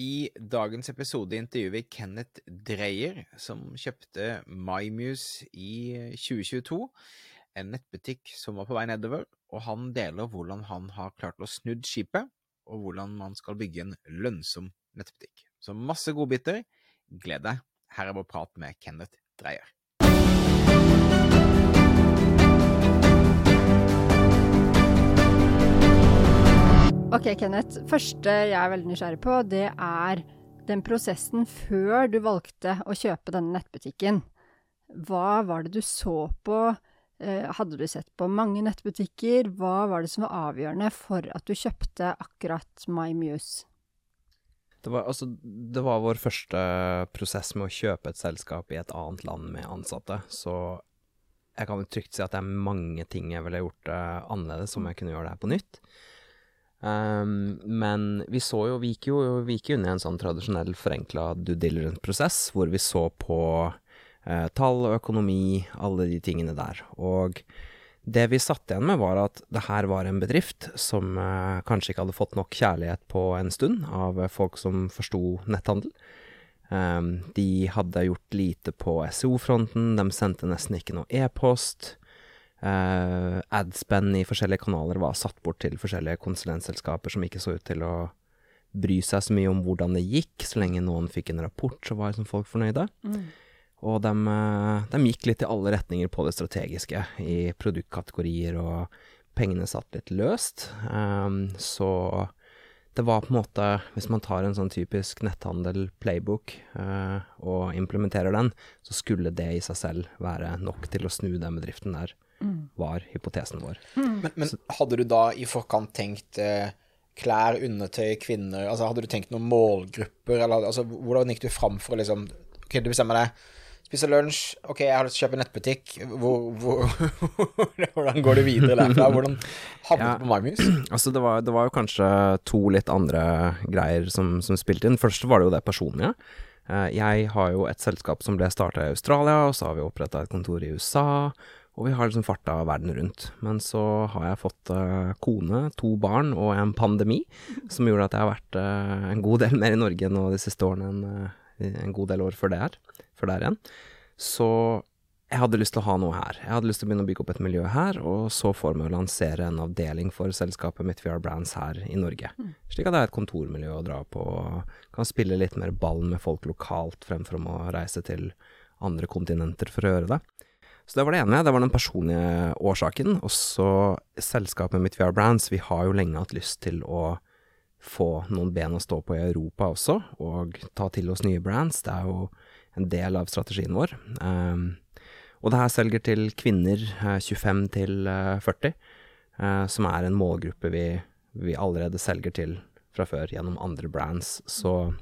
I dagens episode intervjuer vi Kenneth Dreyer, som kjøpte MyMuse i 2022. En nettbutikk som var på vei nedover, og han deler hvordan han har klart å snudd skipet, og hvordan man skal bygge en lønnsom nettbutikk. Så masse godbiter. Gled deg. Her er vår prat med Kenneth Dreyer. Ok, Kenneth. Første jeg er veldig nysgjerrig på, det er den prosessen før du valgte å kjøpe denne nettbutikken. Hva var det du så på? Eh, hadde du sett på mange nettbutikker? Hva var det som var avgjørende for at du kjøpte akkurat MyMuse? Det var, altså, det var vår første prosess med å kjøpe et selskap i et annet land med ansatte, så jeg kan trygt si at det er mange ting jeg ville gjort uh, annerledes om jeg kunne gjøre det her på nytt. Um, men vi så jo Vi gikk jo vi gikk inn i en sånn tradisjonell forenkla due diligence-prosess, hvor vi så på uh, tall og økonomi, alle de tingene der. Og det vi satt igjen med, var at det her var en bedrift som uh, kanskje ikke hadde fått nok kjærlighet på en stund av folk som forsto netthandel. Um, de hadde gjort lite på SO-fronten, de sendte nesten ikke noe e-post. Uh, Adspenn i forskjellige kanaler var satt bort til forskjellige konsulentselskaper som ikke så ut til å bry seg så mye om hvordan det gikk. Så lenge noen fikk en rapport, så var liksom folk fornøyde. Mm. Og de, eh, de, gikk litt i alle retninger på det strategiske, i produktkategorier, og pengene satt litt løst. Um, så det var på en måte Hvis man tar en sånn typisk netthandel-playbook uh, og implementerer den, så skulle det i seg selv være nok til å snu den bedriften der. Var hypotesen vår. Mm. Men, men, hadde du da i forkant tenkt eh, klær, undertøy, kvinner altså Hadde du tenkt noen målgrupper, eller altså, hvordan gikk du fram for å liksom Ok, du bestemmer deg Spise lunsj. Ok, jeg har lyst til å kjøpe nettbutikk. Hvor, hvor, hvordan går du videre derfra? Hvordan havnet du på Magnus? Altså, det var, det var, jo kanskje to litt andre greier som, som spilte inn. Først var det jo det personlige. Eh, jeg har jo et selskap som ble starta i Australia, og så har vi oppretta et kontor i USA. Og vi har liksom farta verden rundt. Men så har jeg fått uh, kone, to barn og en pandemi som gjorde at jeg har vært uh, en god del mer i Norge nå de siste årene enn uh, en god del år før det her før der igjen. Så jeg hadde lyst til å ha noe her. Jeg hadde lyst til å begynne å bygge opp et miljø her, og så for meg å lansere en avdeling for selskapet mitt VR Brands her i Norge. Mm. Slik at det er et kontormiljø å dra på, og kan spille litt mer ball med folk lokalt fremfor å reise til andre kontinenter for å gjøre det. Så det var det ene, det var den personlige årsaken. Og så selskapet mitt VR Brands, vi har jo lenge hatt lyst til å få noen ben å stå på i Europa også, og ta til oss nye brands. Det er jo en del av strategien vår. Um, og det her selger til kvinner 25 eh, til 40, uh, eh, som er en målgruppe vi, vi, allerede selger til fra før gjennom andre brands. Så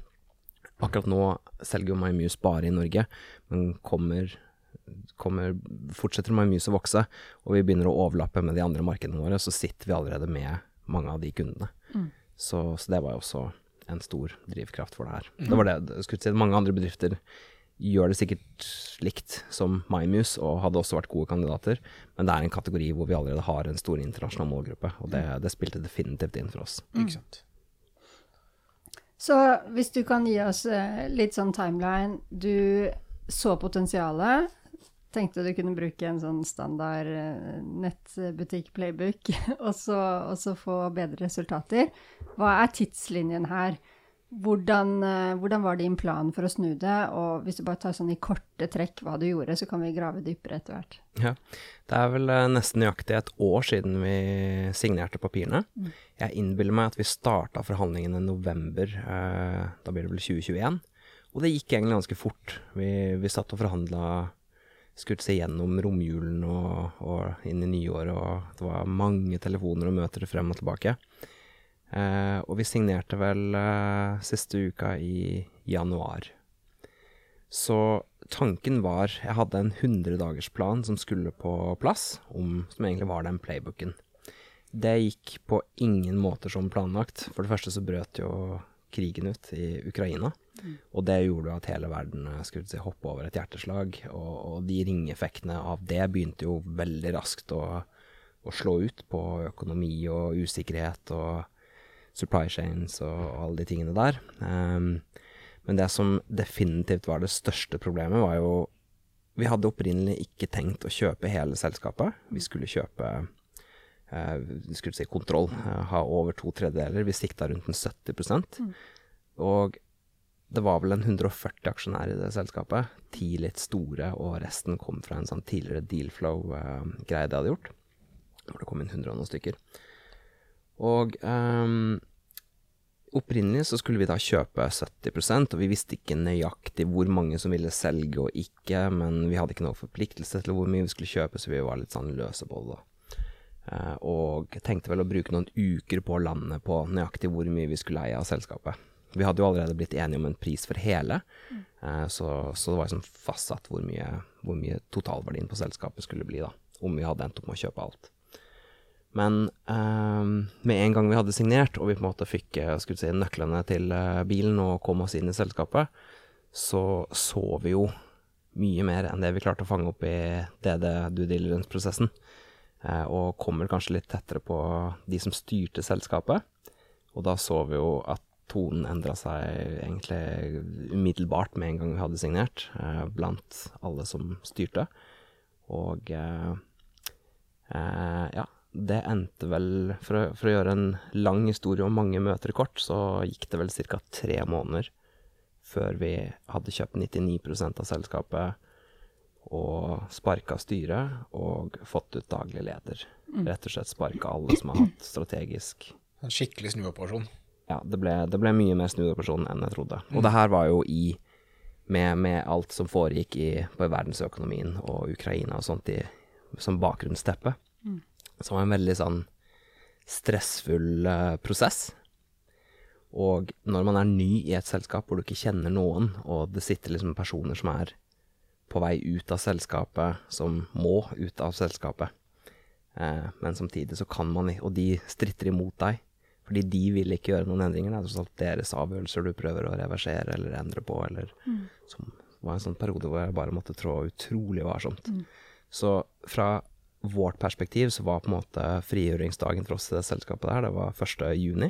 akkurat nå selger jo MyMuse bare i Norge, men kommer, kommer fortsetter MyMuse å vokse, og vi begynner å overlappe med de andre markedene våre, så sitter vi allerede med mange av de kundene. Mm. Så, så, det var jo også en stor drivkraft for det her. Mm. Det var det, jeg skulle si, mange andre bedrifter gjør det sikkert likt som MyMuse, og hadde også vært gode kandidater, men det er en kategori hvor vi allerede har en stor internasjonal målgruppe, og det, det spilte definitivt inn for oss. Mm. Ikke sant. Så hvis du kan gi oss eh, litt sånn timeline. Du så potensialet, tenkte du kunne bruke en sånn standard eh, nettbutikk-playbook, og, og, så få bedre resultater. Hva er tidslinjen her? Hvordan, eh, hvordan, var din plan for å snu det? Og hvis du bare tar sånn i korte trekk hva du gjorde, så kan vi grave dypere etter hvert. Ja, det er vel eh, nesten nøyaktig et år siden vi signerte papirene. Mm. Jeg innbiller meg at vi starta forhandlingene i november, eh, da blir det vel 2021. Og det gikk egentlig ganske fort. Vi, vi satt og forhandla skulle seg gjennom romjulen og, og inn i nyåret, og det var mange telefoner og møter frem og tilbake. Eh, og vi signerte vel eh, siste uka i januar. Så tanken var Jeg hadde en 100-dagersplan som skulle på plass, om, som egentlig var den playbooken. Det gikk på ingen måter som planlagt. For det første så brøt jo krigen ut i Ukraina. Og det gjorde at hele verden eh, skulle si, hoppe over et hjerteslag. Og, og de ringeffektene av det begynte jo veldig raskt å, å slå ut på økonomi og usikkerhet og supply chains og alle de tingene der. Um, men det som definitivt var det største problemet, var jo Vi hadde opprinnelig ikke tenkt å kjøpe hele selskapet. Vi skulle kjøpe eh, vi skulle si kontroll, eh, ha over to tredjedeler. Vi sikta rundt en 70 mm. Og det var vel en 140 aksjonærer i det selskapet. Ti litt store, og resten kom fra en sånn tidligere Dealflow-greie eh, de hadde gjort. Hvor det kom inn 100 og noen stykker. Og um, Opprinnelig så skulle vi da kjøpe 70% og vi visste ikke nøyaktig hvor mange som ville selge og ikke, men vi hadde ikke noe forpliktelse til hvor mye vi skulle kjøpe, så vi var litt sånn løse på det. Eh, og tenkte vel å bruke noen uker på å lande på nøyaktig hvor mye vi skulle eie av selskapet. Vi hadde jo allerede blitt enige om en pris for hele, mm. eh, så, så, det var liksom fastsatt hvor mye, hvor mye totalverdien på selskapet skulle bli, da. Om vi hadde endt opp med å kjøpe alt. Men um, med en gang vi hadde signert, og vi på en måte fikk eh, si, nøklene til uh, bilen og kom oss inn i selskapet, så så vi jo mye mer enn det vi klarte å fange opp i DD due diligence-prosessen. Og kommer kanskje litt tettere på de som styrte selskapet. Og da så vi jo at tonen endra seg egentlig umiddelbart med en gang vi hadde signert, eh, blant alle som styrte. Og ja, det endte vel for å, for å, gjøre en lang historie og mange møter kort, så gikk det vel ca. tre måneder før vi hadde kjøpt 99% av selskapet og sparka styret og fått ut daglig leder. Mm. Rett og slett sparka alle som har hatt strategisk En skikkelig snuoperasjon? Ja, det ble, det ble mye mer snuoperasjon enn jeg trodde. Og mm. det her var jo i med, med alt som foregikk i, på verdensøkonomien og Ukraina og sånt i, som bakgrunnsteppe. Mm det var en veldig sånn stressfull uh, prosess. Og når man er ny i et selskap hvor du ikke kjenner noen, og det sitter liksom personer som er på vei ut av selskapet, som må ut av selskapet, uh, men samtidig så kan man ikke Og de stritter imot deg, fordi de vil ikke gjøre noen endringer. Det er tross alt deres avgjørelser du prøver å reversere eller endre på, eller mm. Som var en sånn periode hvor jeg bare måtte trå utrolig varsomt. Mm. Så fra vårt perspektiv så var på en måte frigjøringsdagen for oss i det selskapet der, det var 1. juni.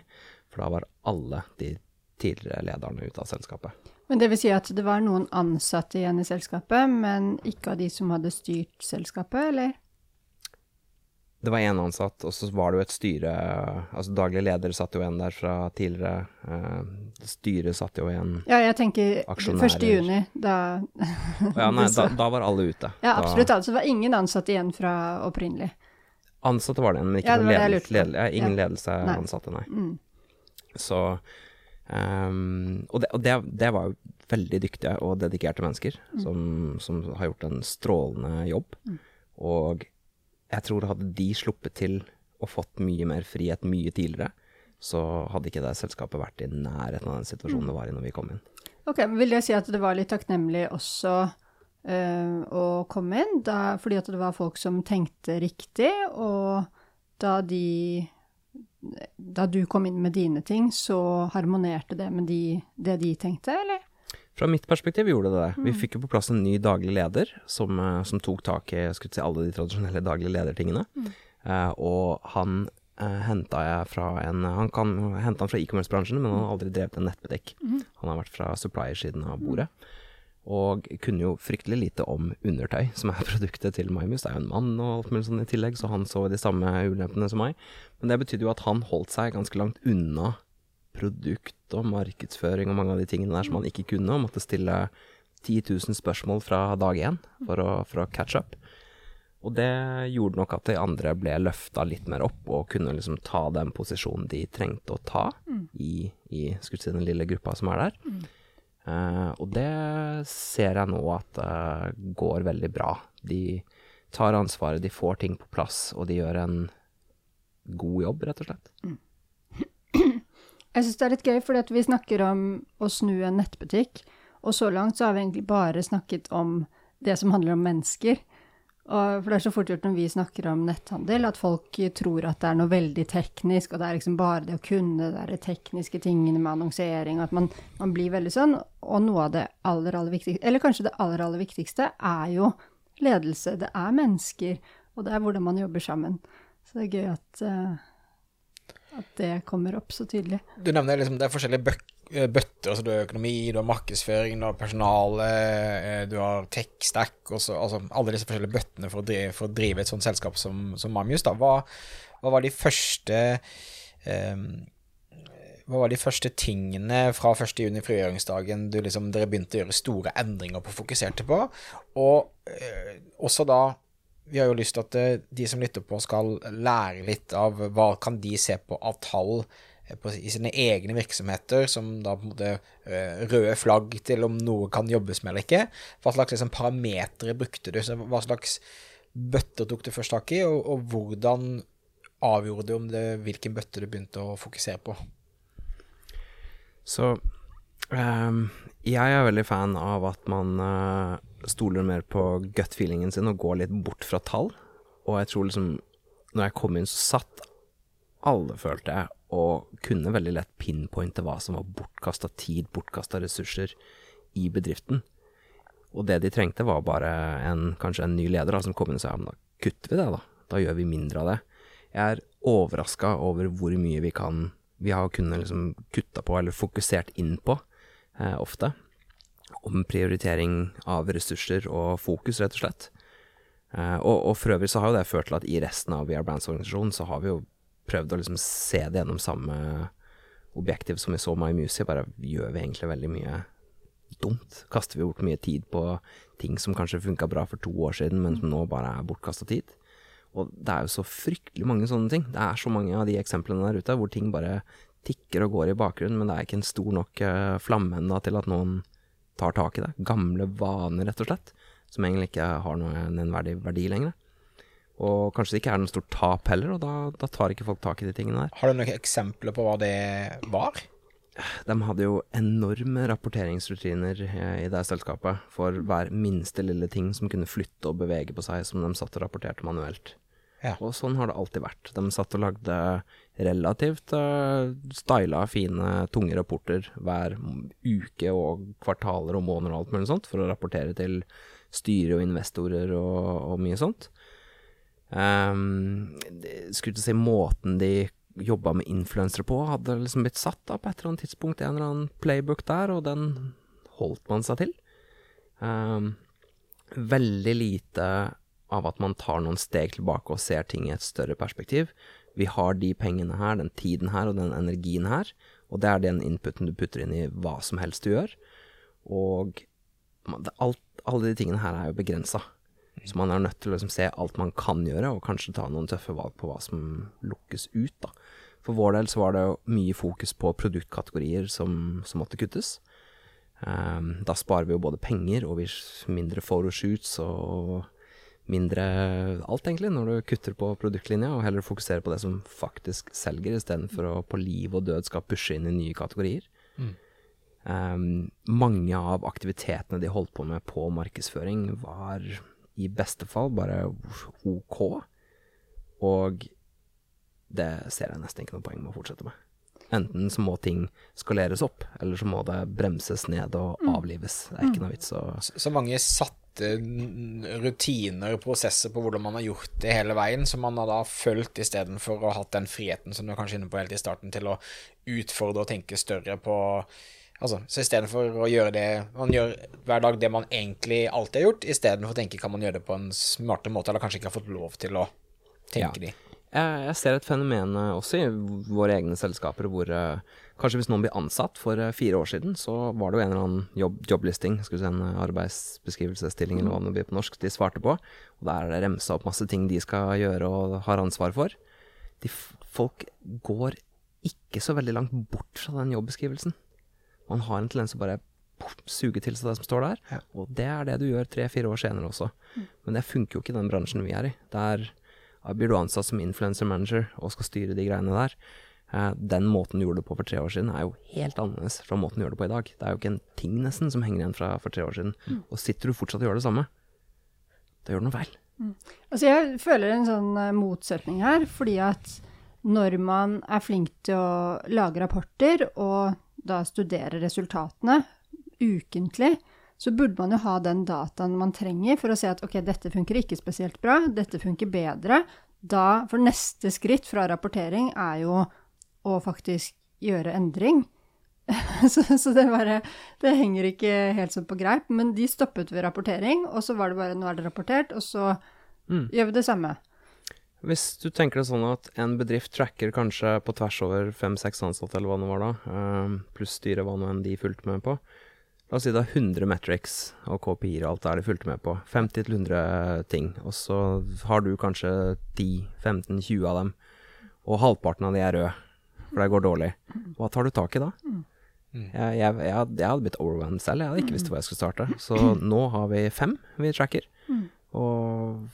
For da var alle de tidligere lederne ute av selskapet. Men det vil si at det var noen ansatte igjen i selskapet, men ikke av de som hadde styrt selskapet, eller? Det var én ansatt, og så var det jo et styre Altså daglig leder satt jo igjen der fra tidligere. Uh, styret satt jo igjen Ja, jeg tenker 1. juni, da Ja, nei, da, da, var alle ute. Ja, absolutt. Altså det var ingen ansatte igjen fra opprinnelig. Ansatte var det, men ikke ja, det ledelse. ledelse, ja, ingen ja. ledelse nei. ansatte, nei. Mm. Så um, Og, det, og det, det, var jo veldig dyktige og dedikerte mennesker mm. som, som, har gjort en strålende jobb. Mm. Og jeg tror hadde de sluppet til og fått mye mer frihet mye tidligere, så hadde ikke det selskapet vært i nærheten av den situasjonen det var i når vi kom inn. Ok, Vil det si at det var litt takknemlig også øh, å komme inn, da, fordi at det var folk som tenkte riktig, og da de Da du kom inn med dine ting, så harmonerte det med de, det de tenkte, eller? Fra mitt perspektiv gjorde det det. Vi mm. fikk jo på plass en ny daglig leder som, eh, som tok tak i si, alle de tradisjonelle daglige ledertingene. Mm. Uh, og han uh, eh, henta jeg fra en Han kan hente han fra e-commerce-bransjen, men han har aldri drevet en nettbutikk. Mm. Han har vært fra supplier-siden av bordet. Og kunne jo fryktelig lite om undertøy, som er produktet til Maimus. Det er jo en mann og alt mulig sånn i tillegg, så han så de samme ulempene som meg. Men det betydde jo at han holdt seg ganske langt unna produkt og markedsføring og mange av de tingene der som man ikke kunne, og måtte stille 10 000 spørsmål fra dag én for å, for å catch up. Og det gjorde nok at de andre ble løfta litt mer opp, og kunne liksom ta den posisjonen de trengte å ta mm. i, i si, den lille gruppa som er der. Mm. Uh, og det ser jeg nå at uh, går veldig bra. De tar ansvaret, de får ting på plass, og de gjør en god jobb, rett og slett. Mm. Jeg syns det er litt gøy, fordi vi snakker om å snu en nettbutikk, og så langt så har vi egentlig bare snakket om det som handler om mennesker. Og for det er så fort gjort når vi snakker om netthandel, at folk tror at det er noe veldig teknisk, og det er liksom bare det å kunne de tekniske tingene med annonsering, og at man, man, blir veldig sånn. Og noe av det aller, aller viktigste, eller kanskje det aller, aller viktigste, er jo ledelse. Det er mennesker, og det er hvordan man jobber sammen. Så det er gøy at uh, At det kommer opp så tydelig. Du nevner liksom det er forskjellige bøtter. altså Du har økonomi, du har markedsføring, du har personale, du har tech-stack, altså alle disse forskjellige bøttene for å drive, for å drive et sånt selskap som, som Mamius. da. Hva, hva var de første um, hva var de første tingene fra 1.6, frigjøringsdagen, du liksom, dere begynte å gjøre store endringer på, fokuserte på? Og eh, også da Vi har jo lyst til at eh, de som lytter på, skal lære litt av hva kan de se på av tall eh, i sine egne virksomheter, som da på en måte eh, røde flagg til om noe kan jobbes med eller ikke. Hva slags liksom, parametere brukte du? Hva slags bøtter tok du først tak i, og, og hvordan avgjorde du om det, hvilken bøtte du begynte å fokusere på? Så um, jeg er veldig fan av at man uh, stoler mer på gut-feelingen sin og går litt bort fra tall. Og jeg tror liksom Når jeg kom inn, så satt alle, følte jeg, og kunne veldig lett pinpointe hva som var bortkasta tid, bortkasta ressurser i bedriften. Og det de trengte, var bare en, kanskje en ny leder da, som kom inn og sa ja, da kutter vi det, da. Da gjør vi mindre av det. Jeg er overraska over hvor mye vi kan vi har kunnet liksom kutta på, eller fokusert inn på, eh, ofte. Om prioritering av ressurser og fokus, rett og slett. Eh, og, og, for øvrig så har jo det ført til at i resten av VR Brands-organisasjonen så har vi jo prøvd å liksom se det gjennom samme objektiv som vi så My Music, bare gjør vi egentlig veldig mye dumt? Kaster vi bort mye tid på ting som kanskje funka bra for to år siden, men som nå bare er bortkasta tid? Og det er jo så fryktelig mange sånne ting. Det er så mange av de eksemplene der ute hvor ting bare tikker og går i bakgrunnen, men det er ikke en stor nok uh, flamme ennå til at noen tar tak i det. Gamle vaner, rett og slett, som egentlig ikke har noen nevnverdig verdi lenger. Og kanskje det ikke er noe stort tap heller, og da, da, tar ikke folk tak i de tingene der. Har du noen eksempler på hva det var? De hadde jo enorme rapporteringsrutiner eh, i det selskapet for hver minste lille ting som kunne flytte og bevege på seg, som de satt og rapporterte manuelt. Ja. Og sånn har det alltid vært. De satt og lagde relativt uh, styla, fine, tunge rapporter hver uke og kvartaler og måneder og alt mulig sånt, for å rapportere til styre og investorer og, og mye sånt. Um, skulle ikke si måten de jobba med influensere på, hadde liksom blitt satt da på et eller annet tidspunkt, en eller annen playbook der, og den holdt man seg til. Um, veldig lite av at man tar noen steg tilbake og ser ting i et større perspektiv. Vi har de pengene her, den tiden her og den energien her, og det er den inputen du putter inn i hva som helst du gjør. Og alt, alle de tingene her er jo begrensa. Så man er nødt til å liksom se alt man kan gjøre, og kanskje ta noen tøffe valg på hva som lukkes ut. da. For vår del så var det mye fokus på produktkategorier som, som måtte kuttes. Um, da sparer vi jo både penger og mindre photoshoots og mindre alt, egentlig, når du kutter på produktlinja, og heller fokuserer på det som faktisk selger, istedenfor å på liv og død skal pushe inn i nye kategorier. Mm. Um, mange av aktivitetene de holdt på med på markedsføring, var i beste fall bare OK, og det ser jeg nesten ikke noe poeng med å fortsette med. Enten så må ting skaleres opp, eller så må det bremses ned og mm. avlives. Det er ikke noe vits å Så mange satt rutiner og prosesser på hvordan man har gjort det hele veien, som man har da fulgt istedenfor å ha hatt den friheten som du er kanskje inne på helt i starten, til å utfordre og tenke større på Altså, så istedenfor å gjøre det Man gjør hver dag det man egentlig alltid har gjort, istedenfor å tenke kan man gjøre det på en smartere måte, eller kanskje ikke har fått lov til å tenke ja. de. Jeg ser et fenomen eh, også i våre egne selskaper hvor uh, Kanskje hvis noen blir ansatt for uh, fire år siden, så var det jo en eller annen jobb, jobblisting, skulle si en uh, arbeidsbeskrivelsesstilling eller hva det blir på norsk, de svarte på. Og der er det remsa opp masse ting de skal gjøre og har ansvar for. De folk går ikke så veldig langt bort fra den jobbeskrivelsen. Man har en tendens til å bare suge til seg det som står der, ja. og det er det du gjør tre-fire år senere også. Mm. Men det funker jo ikke i den bransjen vi er i. Der blir du ansatt som influencer manager og skal styre de greiene der. Eh, den måten du gjorde det på for tre år siden, er jo helt annerledes fra måten du gjør det på i dag. Det er jo ikke en ting nesten som henger igjen fra for tre år siden. Mm. Og sitter du fortsatt og gjør det samme, da gjør du noe feil. Mm. Altså jeg føler en sånn uh, motsetning her, fordi at når man er flink til å lage rapporter og da studere resultatene ukentlig, så burde man jo ha den dataen man trenger for å se at ok, dette funker ikke spesielt bra, dette funker bedre. Da, for neste skritt fra rapportering er jo å faktisk gjøre endring. så, så det bare Det henger ikke helt sånn på greip. Men de stoppet ved rapportering, og så var det bare nå er det rapportert, og så Mm. gjør vi det samme. Hvis du tenker det sånn at en bedrift tracker kanskje på tvers over fem-seks ansatte, eller hva det var da, eh, pluss styret hva nå enn de fulgte med på La oss si det er 100 metrics og KPI-er og alt det er de fulgte med på. 50-100 ting. Og så har du kanskje 10-15-20 av dem, og halvparten av de er røde, for det går dårlig. Hva tar du tak i da? Mm. Jeg, jeg, jeg, hadde, jeg hadde blitt overwhelmed selv. Jeg hadde ikke visst hvor jeg skulle starte. Så nå har vi fem vi tracker. Og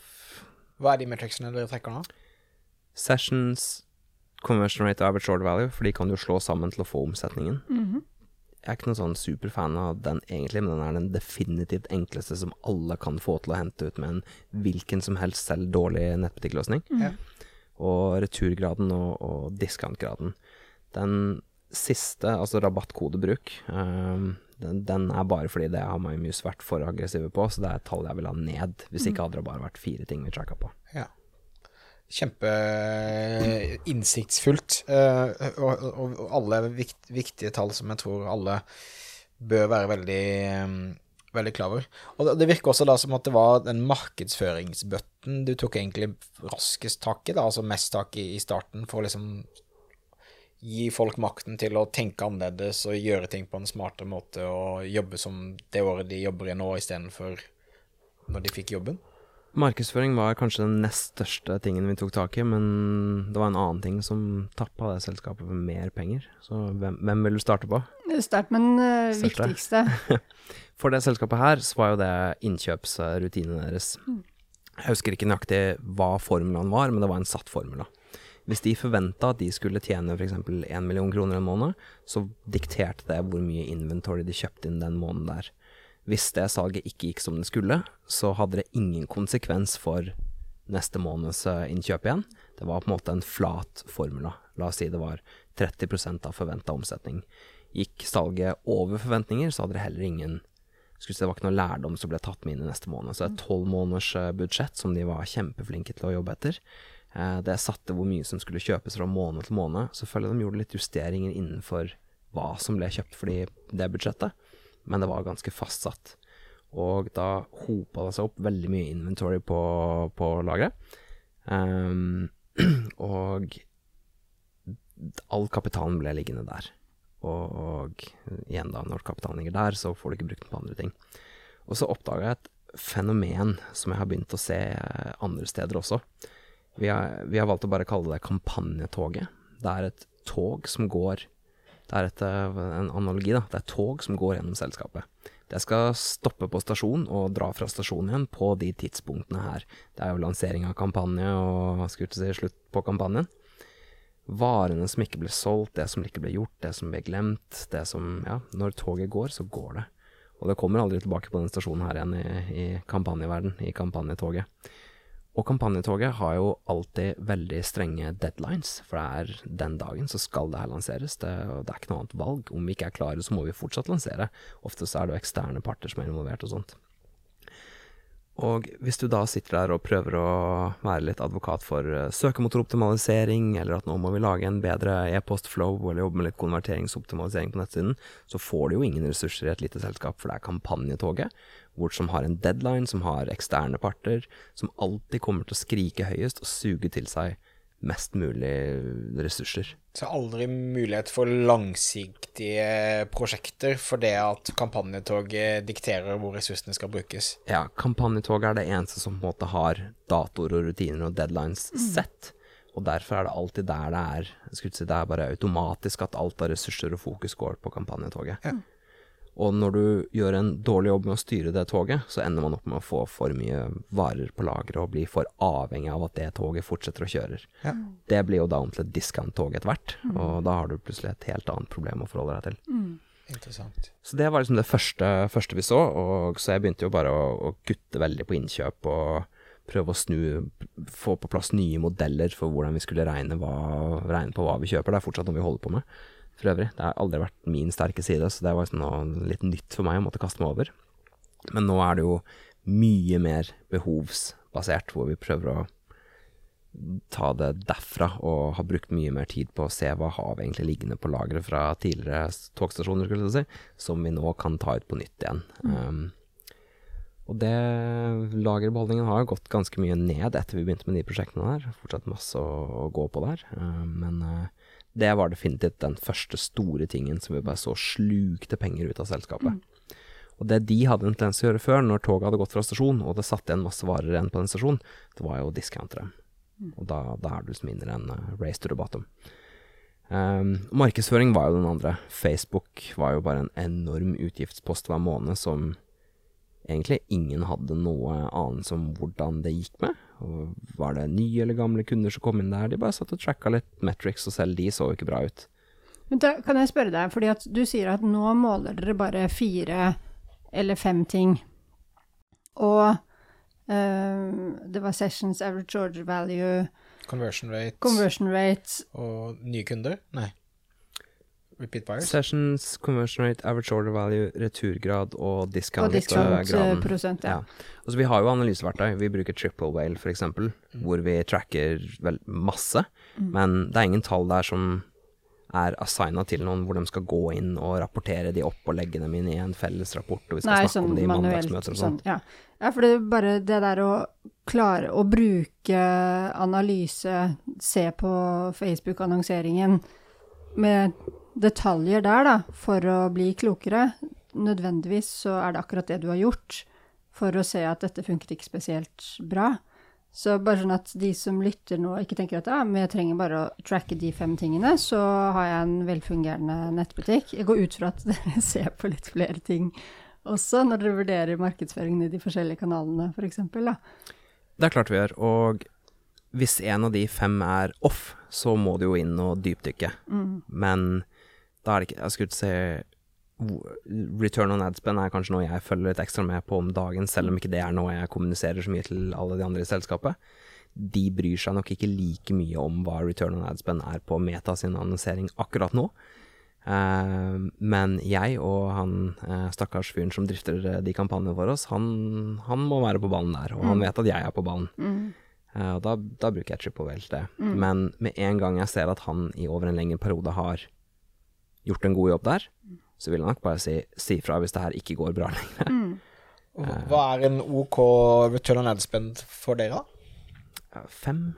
Hva er de metricsene dere trekker nå? Sessions, conversion rate og average order value, for de kan du slå sammen til å få omsetningen. Jeg er ikke noen sånn superfan av den egentlig, men den er den definitivt enkleste som alle kan få til å hente ut med en hvilken som helst selv dårlig nettbutikkløsning. Ja. Og returgraden og, og discountgraden. Den siste, altså rabattkodebruk, ehm, den, den er bare fordi det har MyMuse vært for aggressive på, så det er et tall jeg vil ha ned. Hvis ikke hadde det bare vært fire ting vi tracka på. Ja. Kjempe uh, innsiktsfullt. eh, og, og, alle vikt, viktige tall som jeg tror alle bør være veldig, um, veldig klar over. Og det- det virker også da som at det var den markedsføringsbøtten du tok egentlig raskest tak i, da, altså mest tak i i starten, for å liksom gi folk makten til å tenke annerledes og gjøre ting på en smartere måte og jobbe som det året de jobber i nå, istedenfor når de fikk jobben. Markedsføring var kanskje den nest største tingen vi tok tak i, men det var en annen ting som tappa det selskapet for mer penger. Så hvem, hvem vil du starte på? Start med den uh, viktigste. For det selskapet her, så var jo det innkjøpsrutinene deres. Jeg husker ikke nøyaktig hva formelen var, men det var en satt formel. da. Hvis de forventa at de skulle tjene f.eks. 1 million kroner en måned, så dikterte det hvor mye inventory de kjøpte inn den måneden der. Hvis det salget ikke gikk som det skulle, så hadde det ingen konsekvens for neste måneds eh, innkjøp igjen. Det var på en måte en flat formula. La oss si det var 30% av forventa omsetning. Gikk salget over forventninger, så hadde det heller ingen skulle si Det var ikke noe lærdom som ble tatt med inn i neste måned. Så et tolv måneders eh, budsjett som de var kjempeflinke til å jobbe etter. Eh, Det satte hvor mye som skulle kjøpes fra måned til måned. Så Selvfølgelig de gjorde litt justeringer innenfor hva som ble kjøpt for de- det budsjettet, men det var ganske fastsatt. Og da hopa det seg opp veldig mye inventory på, på lageret. Um, og all kapitalen ble liggende der. Og, og igjen da, når kapitalen ligger der, så får du ikke brukt den på andre ting. Og så oppdaga jeg et fenomen som jeg har begynt å se andre steder også. Vi har, vi har valgt å bare kalle det kampanjetoget. Det er et tog som går Det er et, eh, en analogi, da. Det er et tog som går gjennom selskapet. Det skal stoppe på stasjon og dra fra stasjonen igjen på de tidspunktene her. Det er jo lansering av kampanje og skulle til å si slutt på kampanjen varene som ikke ble solgt, det som ikke ble gjort, det som ble glemt, det som Ja, når toget går, så går det. Og det kommer aldri tilbake på den stasjonen her igjen i, i kampanjeverden, i kampanjetoget. Og kampanjetoget har jo alltid veldig strenge deadlines, for det er den dagen så skal det her lanseres. Det, det er ikke noe annet valg. Om vi ikke er klare, så må vi fortsatt lansere. Ofte så er det jo eksterne parter som er involvert og sånt. Og hvis du da sitter der og prøver å være litt advokat for uh, søkemotoroptimalisering, eller at nå må vi lage en bedre e-post-flow, eller jobbe med litt konverteringsoptimalisering på nettsiden, så får du jo ingen ressurser i et lite selskap, for det er kampanjetoget, hvor som har en deadline, som har eksterne parter, som alltid kommer til å skrike høyest og suge til seg mest mulig ressurser. Så aldri mulighet for langsiktige prosjekter for det at kampanjetoget dikterer hvor ressursene skal brukes. Ja, kampanjetoget er det eneste som på en måte har datoer og rutiner og deadlines sett. Og derfor er det alltid der det er skulle si Det er bare automatisk at alt av ressurser og fokus går på kampanjetoget. Ja. Og når du gjør en dårlig jobb med å styre det toget, så ender man opp med å få for mye varer på lageret og bli for avhengig av at det toget fortsetter å kjøre. Ja. Det blir jo da om til et discount-tog etter hvert, og da har du plutselig et helt annet problem å forholde deg til. Interessant. Så det var liksom det første, første vi så, og så jeg begynte jo bare å, å kutte veldig på innkjøp og prøve å snu, få på plass nye modeller for hvordan vi skulle regne, hva, regne på hva vi kjøper. Det er fortsatt noe vi holder på med, for øvrig. Det har aldri vært min sterke side, så det var liksom noe litt nytt for meg å måtte kaste meg over. Men nå er det jo mye mer behovsbasert, hvor vi prøver å ta det derfra, og har brukt mye mer tid på å se hva har vi egentlig liggende på lageret fra tidligere togstasjoner, skulle jeg si, som vi nå kan ta ut på nytt igjen. Um, og det lagerbeholdningen har gått ganske mye ned etter vi begynte med de prosjektene der. Fortsatt masse å, å gå på der. Um, men uh, det var definitivt den første store tingen som vi bare så slukte penger ut av selskapet. Mm. Og det de hadde en tendens til å gjøre før, når toget hadde gått fra stasjon, og det satt igjen masse varer igjen på den stasjonen, det var jo å discountere. Mm. Og da, da, er du som mindre enn uh, race to the bottom. Um, markedsføring var jo den andre. Facebook var jo bare en enorm utgiftspost hver måned som egentlig ingen hadde noe anelse om hvordan det gikk med. Og var det nye eller gamle kunder som kom inn der? De bare satt og tracka litt metrics, og selv de så jo ikke bra ut. Men da kan jeg spørre deg, fordi at du sier at nå måler dere bare fire eller fem ting. Og uh, det var sessions, average order value Conversion rate. Conversion rate. Og nye kunder? Nei. Repeat buyers? Sessions, conversion rate, average order value, returgrad og discount. Og discount-prosent, ja. ja. Altså, Vi har jo analyseverktøy. Vi bruker Triple Whale f.eks., mm. hvor vi tracker vel masse. Mm. Men det er ingen tall der som er assigna til noen, hvor de skal gå inn og rapportere de opp og legge dem inn i en felles rapport. Og vi skal Nei, snakke sånn om det i manuelt, mandagsmøter og sånn. Ja. ja, for det er bare det der å klare å bruke analyse, se på Facebook-annonseringen med detaljer der, da, for å bli klokere. Nødvendigvis så er det akkurat det du har gjort for å se at dette funket ikke spesielt bra. Så bare sånn at de som lytter nå, ikke tenker at ja, men jeg trenger bare å tracke de fem tingene, så har jeg en velfungerende nettbutikk. Jeg går ut fra at dere ser på litt flere ting også, når dere vurderer markedsføringen i de forskjellige kanalene, f.eks. For eksempel, da. Det er klart vi gjør. Og hvis en av de fem er off, så må du jo inn og dypdykke. Mm. Men da er det ikke Jeg skulle ikke si Return on adspend er kanskje noe jeg følger litt ekstra med på om dagen, selv om ikke det er noe jeg kommuniserer så mye til alle de andre i selskapet. De bryr seg nok ikke like mye om hva return on adspend er på Meta sin annonsering akkurat nå. Uh, men jeg og han uh, stakkars fyren som drifter uh, de kampanjene for oss, han, han, må være på ballen der, og mm. han vet at jeg er på ballen. Mm. og da, da, bruker jeg Triple Whale til det. Mm. Men med en gang jeg ser at han i over en lengre periode har gjort en god jobb der, så vil jeg nok bare si, si fra hvis det her ikke går bra lenger. Mm. Hva er en OK return on ad spend for dere, da? Fem.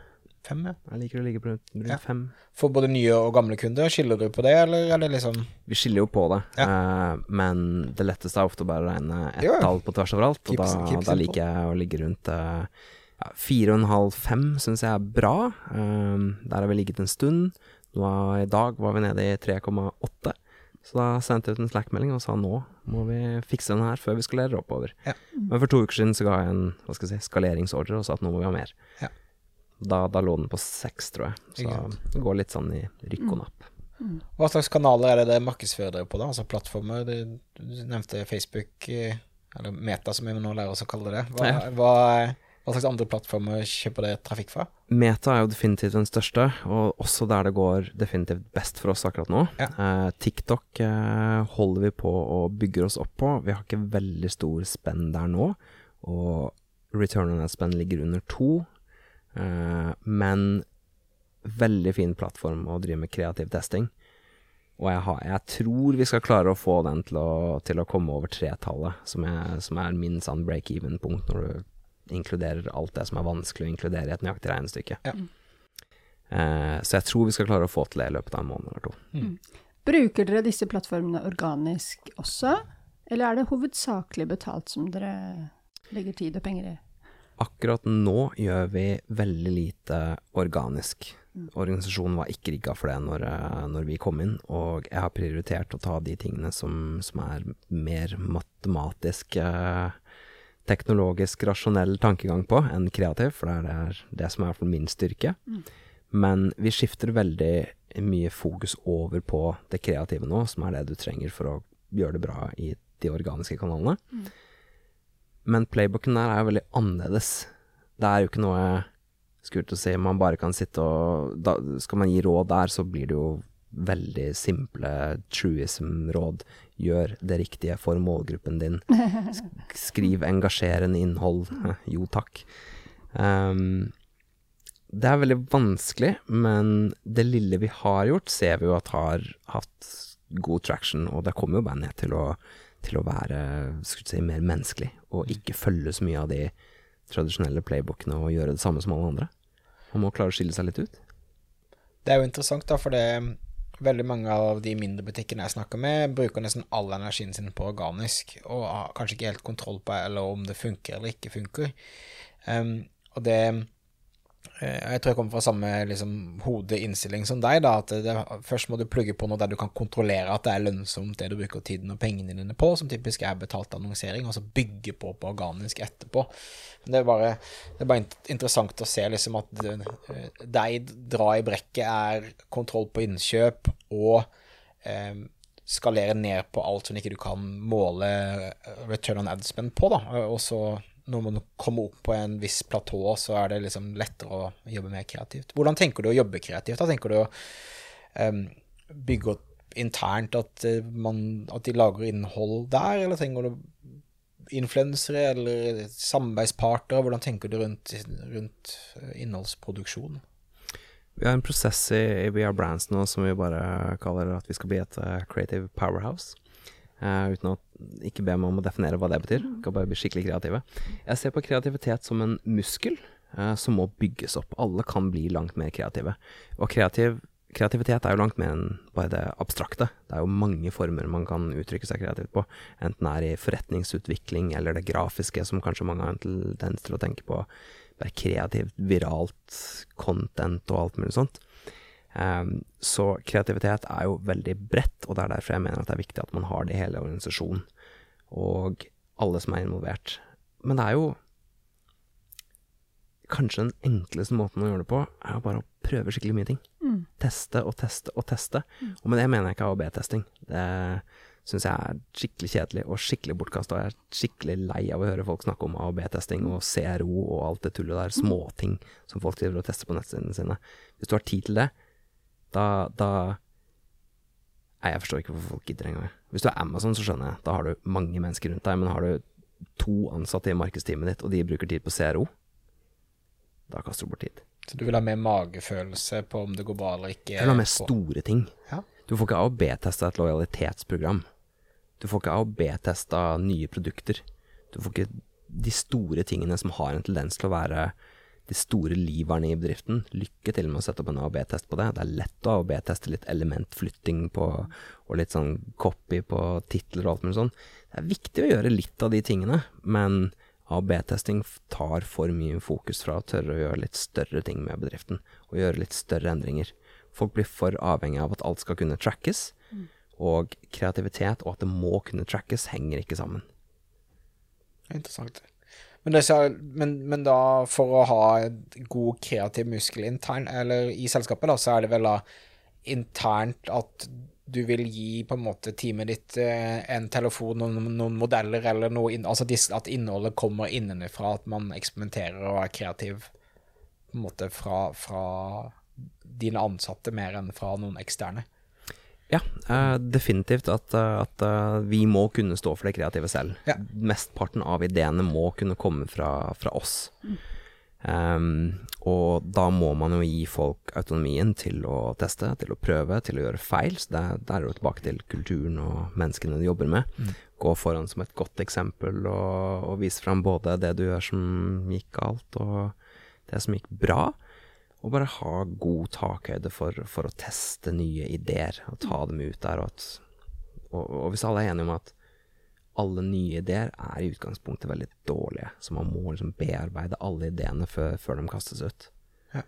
Fem, ja. Jeg liker å ligge på rundt ja. fem. For både nye og gamle kunder, skiller du på det, eller er det liksom Vi skiller jo på det, ja. uh, men det letteste er ofte bare å regne ett jo, tall på tvers overalt, og keep, da, keep da, liker jeg å ligge rundt uh, ja, fire og en halv, fem syns jeg er bra. Uh, der har vi ligget en stund. Nå I dag var vi nede i 3,8. Så da sendte jeg ut en Slack-melding og sa nå må vi fikse den her før vi skalerer oppover. Ja. Men for to uker siden så ga jeg en hva skal jeg si, skaleringsordre og sa at nå må vi ha mer. Ja. Da, da, lå den på seks, tror jeg. Så det går litt sånn i rykk og napp. Mm. Hva slags kanaler er det det markedsfører dere på, da? Altså plattformer? Du, du nevnte Facebook, eh, eller Meta som vi nå lærer oss å kalle det. Hva, ja. hva hva slags andre plattformer kjøper det trafikk fra? Meta er jo definitivt den største, og også der det går definitivt best for oss akkurat nå. Ja. Eh, TikTok eh, holder vi på og bygger oss opp på. Vi har ikke veldig stor spenn der nå, og return on that spenn ligger under to. Eh, men veldig fin plattform å drive med kreativ testing. Og jeg, har, jeg, tror vi skal klare å få den til å, til å komme over tretallet, som, som er min sånn break-even-punkt når du inkluderer alt det som er vanskelig å inkludere i et nøyaktig regnestykke. Ja. Eh, så jeg tror vi skal klare å få til det i løpet av en måned eller to. Mm. Bruker dere disse plattformene organisk også, eller er det hovedsakelig betalt som dere legger tid og penger i? Akkurat nå gjør vi veldig lite organisk. Mm. Organisasjonen var ikke rigga for det når, eh, når, vi kom inn, og jeg har prioritert å ta de tingene som, som er mer matematisk eh, teknologisk, rasjonell tankegang på enn kreativ, for det er det som er min styrke. Mm. Men vi skifter veldig mye fokus over på det kreative nå, som er det du trenger for å gjøre det bra i de organiske kanalene. Mm. Men playbooken der er jo veldig annerledes. Det er jo ikke noe til å si man bare kan sitte og da, Skal man gi råd der, så blir det jo veldig simple truism-råd. Gjør det riktige for målgruppen din. Skriv engasjerende innhold. jo, takk. Um, det er veldig vanskelig, men det lille vi har gjort, ser vi jo at har hatt god traction, og det kommer jo bandet til til å være si, mer menneskelig, og ikke følge så mye av de tradisjonelle playbookene og gjøre det samme som alle andre. Man må klare å skille seg litt ut. Det er jo interessant, da, for det veldig mange av de mindre butikkene jeg snakker med, bruker nesten all energien sin på organisk, og har kanskje ikke helt kontroll på eller om det funker eller ikke funker. Um, og det jeg tror jeg kommer fra samme liksom, hodeinnstilling som deg. da, at det, Først må du plugge på noe der du kan kontrollere at det er lønnsomt, det du bruker tiden og pengene dine på, som typisk er betalt annonsering, og så bygge på på organisk etterpå. Det er bare, det er bare interessant å se liksom at eh, deg dra i brekket er kontroll på innkjøp og eh, skalere ned på alt som ikke du kan måle return on ad spend på, da, og så når man kommer opp på en viss platå, så er det liksom lettere å jobbe mer kreativt. Hvordan tenker du å jobbe kreativt? Da tenker du å um, bygge opp internt at, eh, man, at, de lager innhold der, eller trenger du influensere eller samarbeidspartnere? Hvordan tenker du rundt, rundt eh, innholdsproduksjon? Vi har en prosess i, i Are Brands nå som vi bare kaller at vi skal bli et uh, creative powerhouse. Uh, uten å ikke be meg om å definere hva det betyr. Skal bare bli skikkelig kreative. Jeg ser på kreativitet som en muskel uh, som må bygges opp. Alle kan bli langt mer kreative. Og kreativ, kreativitet er jo langt mer enn bare det abstrakte. Det er jo mange former man kan uttrykke seg kreativt på. Enten det er i forretningsutvikling eller det grafiske, som kanskje mange har en tendens til å tenke på. Være kreativt, viralt, content og alt mulig sånt. Um, så kreativitet er jo veldig bredt, og det er derfor jeg mener at det er viktig at man har det i hele organisasjonen, og alle som er involvert. Men det er jo Kanskje den enkleste måten å gjøre det på, er jo bare å prøve skikkelig mye ting. Mm. Teste og teste og teste. Mm. Og med det mener jeg ikke A- og B-testing. Det syns jeg er skikkelig kjedelig og skikkelig bortkasta. Jeg er skikkelig lei av å høre folk snakke om A- og B-testing og CRO og alt det tullet der. Småting som folk driver og tester på nettsidene sine. Hvis du har tid til det, da, da Nei, jeg forstår ikke hvorfor folk gidder engang. Hvis du er Amazon, så skjønner jeg. Da har du mange mennesker rundt deg. Men har du to ansatte i markedsteamet ditt, og de bruker tid på CRO, da kaster du bort tid. Så du vil ha mer magefølelse på om det går bra eller ikke? Jeg vil ha mer store ting. Ja. Du får ikke A- og B-testa et lojalitetsprogram. Du får ikke A- og B-testa nye produkter. Du får ikke de store tingene som har en tendens til å være de store liverne i bedriften. Lykke til med å sette opp en A-B-test på det. Det er lett å A-B-teste litt elementflytting på, og litt sånn copy på titler og alt mulig sånn. Det er viktig å gjøre litt av de tingene, men A-B-testing tar for mye fokus fra å tørre å gjøre litt større ting med bedriften, og gjøre litt større endringer. Folk blir for avhengig av at alt skal kunne trackes, mm. og kreativitet og at det må kunne trackes, henger ikke sammen. Interessant. Men, så, men, men, da, for å ha god kreativ muskel intern, eller i selskapet, da, så er det vel da internt at du vil gi på en måte teamet ditt eh, en telefon, noen, noen modeller eller noe inn, Altså at innholdet kommer innenfra, at man eksperimenterer og er kreativ på en måte fra, fra dine ansatte mer enn fra noen eksterne. Ja, uh, definitivt at, uh, at uh, vi må kunne stå for det kreative selv. Ja. Mesteparten av ideene må kunne komme fra, fra oss. Mm. Um, og da må man jo gi folk autonomien til å teste, til å prøve, til å gjøre feil. Så det, det er jo tilbake til kulturen og menneskene de jobber med. Mm. Gå foran som et godt eksempel og, og vise fram både det du gjør som gikk galt, og det som gikk bra og bare ha god takhøyde for, for, å teste nye ideer og ta dem ut der. Og, at, og, og, hvis alle er enige om at alle nye ideer er i utgangspunktet veldig dårlige, så man må liksom bearbeide alle ideene før, før de kastes ut. Ja.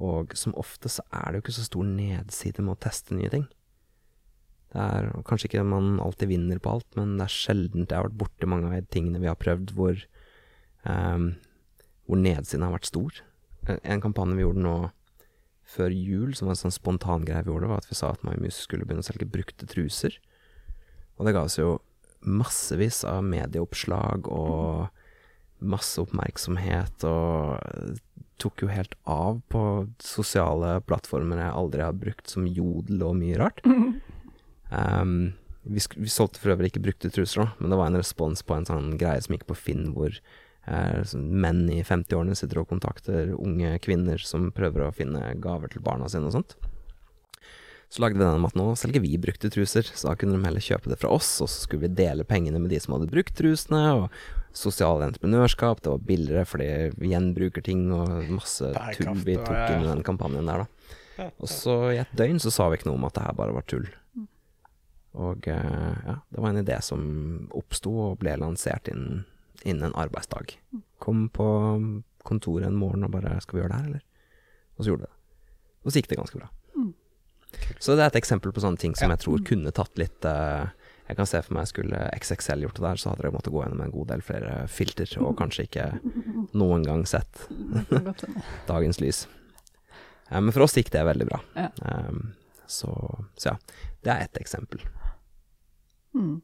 Og som ofte så er det jo ikke så stor nedside med å teste nye ting. Det er kanskje ikke man alltid vinner på alt, men det er sjelden jeg har vært borti mange av de tingene vi har prøvd, hvor, um, hvor nedsiden har vært stor. En kampanje vi gjorde nå før jul, som var en sånn spontangreie vi gjorde, var at vi sa at MyMus skulle begynne å selge brukte truser. Og det ga oss jo massevis av medieoppslag og masse oppmerksomhet, og tok jo helt av på sosiale plattformer jeg aldri har brukt, som Jodel og mye rart. Um, vi, vi, solgte for øvrig ikke brukte truser, da, men det var en respons på en sånn greie som gikk på Finn, hvor Eh, menn i 50-årene sitter og kontakter unge kvinner som prøver å finne gaver til barna sine og sånt. Så lagde vi den om at nå selger vi brukte truser, så da kunne de heller kjøpe det fra oss, og så skulle vi dele pengene med de som hadde brukt trusene, og sosialt entreprenørskap, det var billigere fordi vi gjenbruker ting og masse tull vi tok inn i den kampanjen der, da. Og så i et døgn så sa vi ikke noe om at det her bare var tull. Og eh, ja, det var en idé som oppsto og ble lansert innen, innen en arbeidsdag. Kom på kontoret en morgen og bare 'Skal vi gjøre det her, eller?' Og så gjorde vi det. Og så gikk det ganske bra. Så det er et eksempel på sånne ting som jeg tror kunne tatt litt uh, Jeg kan se for meg skulle XXL gjort det der, så hadde dere måttet gå gjennom en god del flere filter, og kanskje ikke noen gang sett dagens lys. Uh, men for oss gikk det veldig bra. Ja. Um, så, så, ja, det er ett eksempel. Mm.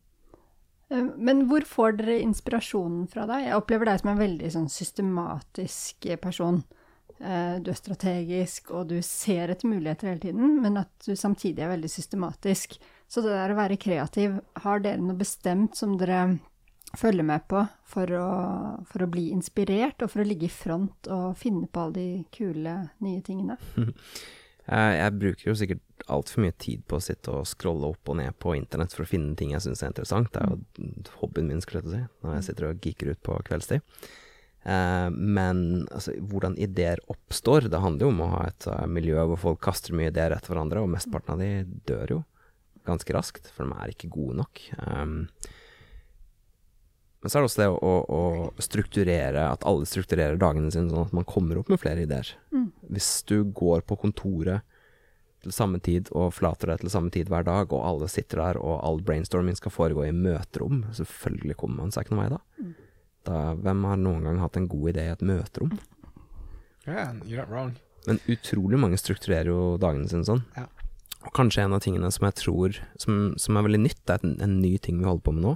Men hvor får dere inspirasjonen fra deg? Jeg opplever deg som en veldig sånn systematisk person. Eh, du er strategisk, og du ser etter muligheter hele tiden, men at du samtidig er veldig systematisk. Så det der å være kreativ, har dere noe bestemt som dere følger med på for å, for å bli inspirert, og for å ligge i front og finne på alle de kule, nye tingene? Jeg bruker jo sikkert altfor mye tid på å sitte og scrolle opp og ned på internett for å finne ting jeg syns er interessant. Det er jo hobbyen min, skulle jeg si, når jeg sitter og geeker ut på kveldstid. Eh, men altså, hvordan ideer oppstår, det handler jo om å ha et uh, miljø hvor folk kaster mye ideer etter hverandre, og mesteparten av de dør jo ganske raskt, for de er ikke gode nok. Men så er det også det å, å, strukturere, at alle strukturerer dagene sine sånn at man kommer opp med flere ideer. Mm. Hvis du går på kontoret til samme tid og flater deg til samme tid hver dag, og alle sitter der og all brainstorming skal foregå i møterom, selvfølgelig kommer man seg ikke noen vei da. Mm da Hvem har noen gang hatt en god idé i et møterom? Yeah, you're not wrong. Men utrolig mange strukturerer jo dagene sine sånn. Ja. Og kanskje en av tingene som jeg tror som, som er veldig nytt, det er en, en, ny ting vi holder på med nå,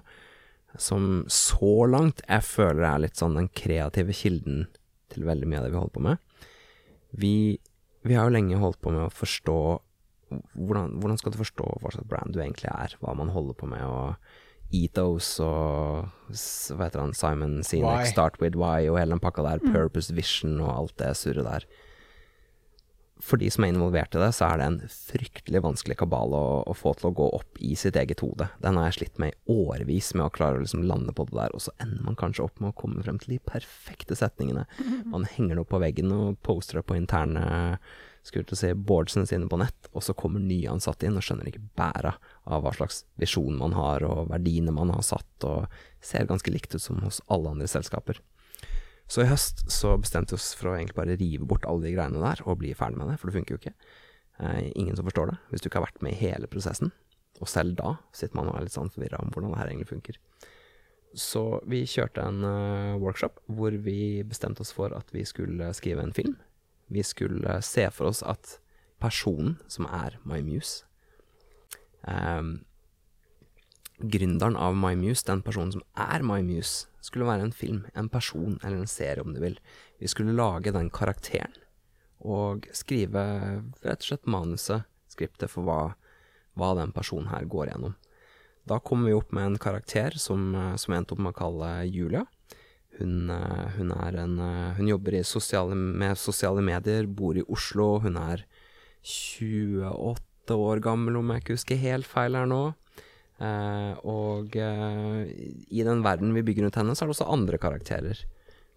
som så langt jeg føler er litt sånn den kreative kilden til veldig mye av det vi holder på med. Vi, vi har jo lenge holdt på med å forstå hvordan, hvordan skal du forstå hva slags brand du egentlig er, hva man holder på med, og Ethos og hva heter han, Simon Sinek, Start With Why og hele den pakka der. Purpose Vision og alt det surret der. For de som er involvert i det, så er det en fryktelig vanskelig kabal å, å, få til å gå opp i sitt eget hode. Den har jeg slitt med i årevis med å klare å liksom lande på det der, og så ender man kanskje opp med å komme frem til de perfekte setningene. Man henger det opp på veggen og poster det på interne skulle til å si boardsene sine på nett, og så kommer nyansatte inn og skjønner ikke bæra av hva slags visjon man har, og verdiene man har satt, og ser ganske likt ut som hos alle andre selskaper. Så i høst så bestemte vi oss for å egentlig bare rive bort alle de greiene der, og bli ferdig med det, for det funker jo ikke. Eh, ingen som forstår det, hvis du ikke har vært med i hele prosessen. Og selv da sitter man og er litt sånn forvirra om hvordan det her egentlig funker. Så vi kjørte en uh, workshop hvor vi bestemte oss for at vi skulle skrive en film vi skulle se for oss at personen som er MyMuse um, Gründeren av MyMuse, den personen som er MyMuse, skulle være en film, en person, eller en serie om du vil. Vi skulle lage den karakteren, og skrive rett og slett manuset, skriptet, for hva, hva den personen her går gjennom. Da kom vi opp med en karakter som, som endte opp med å kalle Julia. Hun, eh, hun, en, eh, hun jobber sosiale, med sosiale medier, bor i Oslo. Hun er 28 år gammel, om jeg ikke husker helt feil her nå. Eh, og eh, i den verden vi bygger rundt henne, så er det også andre karakterer.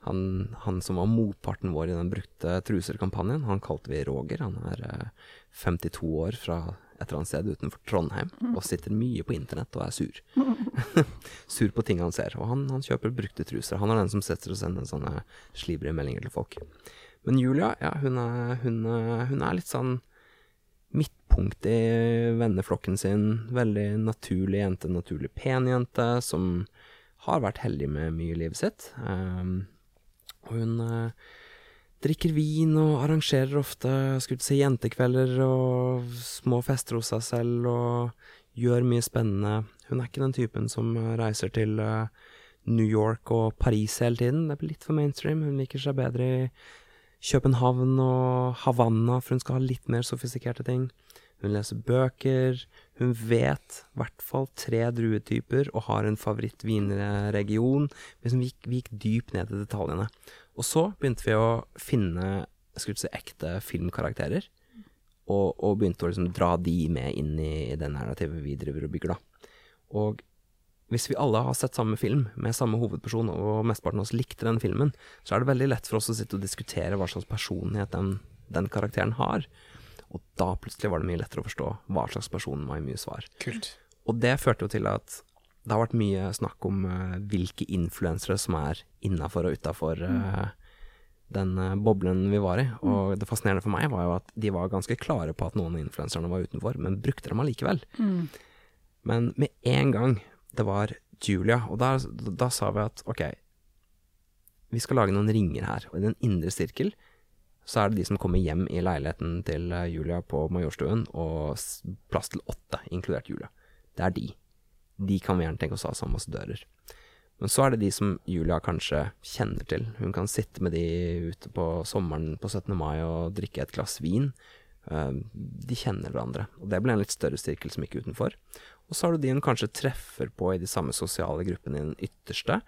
Han, han som var motparten vår i den brukte truser-kampanjen, han kalte vi Roger. Han er eh, 52 år fra et eller annet sted utenfor Trondheim og sitter mye på internett og er sur. sur på ting han ser. Og han, han, kjøper brukte truser. Han er den som setter og sender sånne slibrige meldinger til folk. Men Julia, ja, hun er, hun, hun er litt sånn midtpunkt i venneflokken sin. Veldig naturlig jente, naturlig pen jente, som har vært heldig med mye i livet sitt. Um, hun uh, drikker vin og arrangerer ofte skulle si, jentekvelder og små fester hos seg selv og gjør mye spennende. Hun er ikke den typen som reiser til uh, New York og Paris hele tiden. Det blir litt for mainstream. Hun liker seg bedre i København og Havanna, for hun skal ha litt mer sofistikerte ting. hun leser bøker, hun vet i hvert fall tre druetyper og har en favorittvinregion. Liksom vi, gikk, vi gikk dypt ned i detaljene. Og så begynte vi å finne si, ekte filmkarakterer, og, og begynte å liksom dra de med inn i, i det narrativet vi driver og bygger, da. Og hvis vi alle har sett samme film med samme hovedperson, og mesteparten av oss likte den filmen, så er det veldig lett for oss å sitte og diskutere hva slags personlighet den, den karakteren har. Og da plutselig var det mye lettere å forstå hva slags person My Muse var. Kult. Og det førte jo til at det har vært mye snakk om uh, hvilke influensere som er innafor og utafor uh, den uh, boblen vi var i. Og det fascinerende for meg var jo at de var ganske klare på at noen av influenserne var utenfor, men brukte dem allikevel. Mm. Men med en gang det var Julia, og da, da sa vi at ok, vi skal lage noen ringer her, og i den indre sirkel så er det de som kommer hjem i leiligheten til eh, Julia på Majorstuen, og plass til åtte, inkludert Julia. Det er de. De kan vi gjerne tenke oss å ha som ambassadører. Men så er det de som Julia kanskje kjenner til. Hun kan sitte med de ute på sommeren på 17. mai og drikke et glass vin. Eh, De kjenner hverandre, og det ble en litt større sirkel som gikk utenfor. Og så har du de hun kanskje treffer på i de samme sosiale gruppene i den ytterste,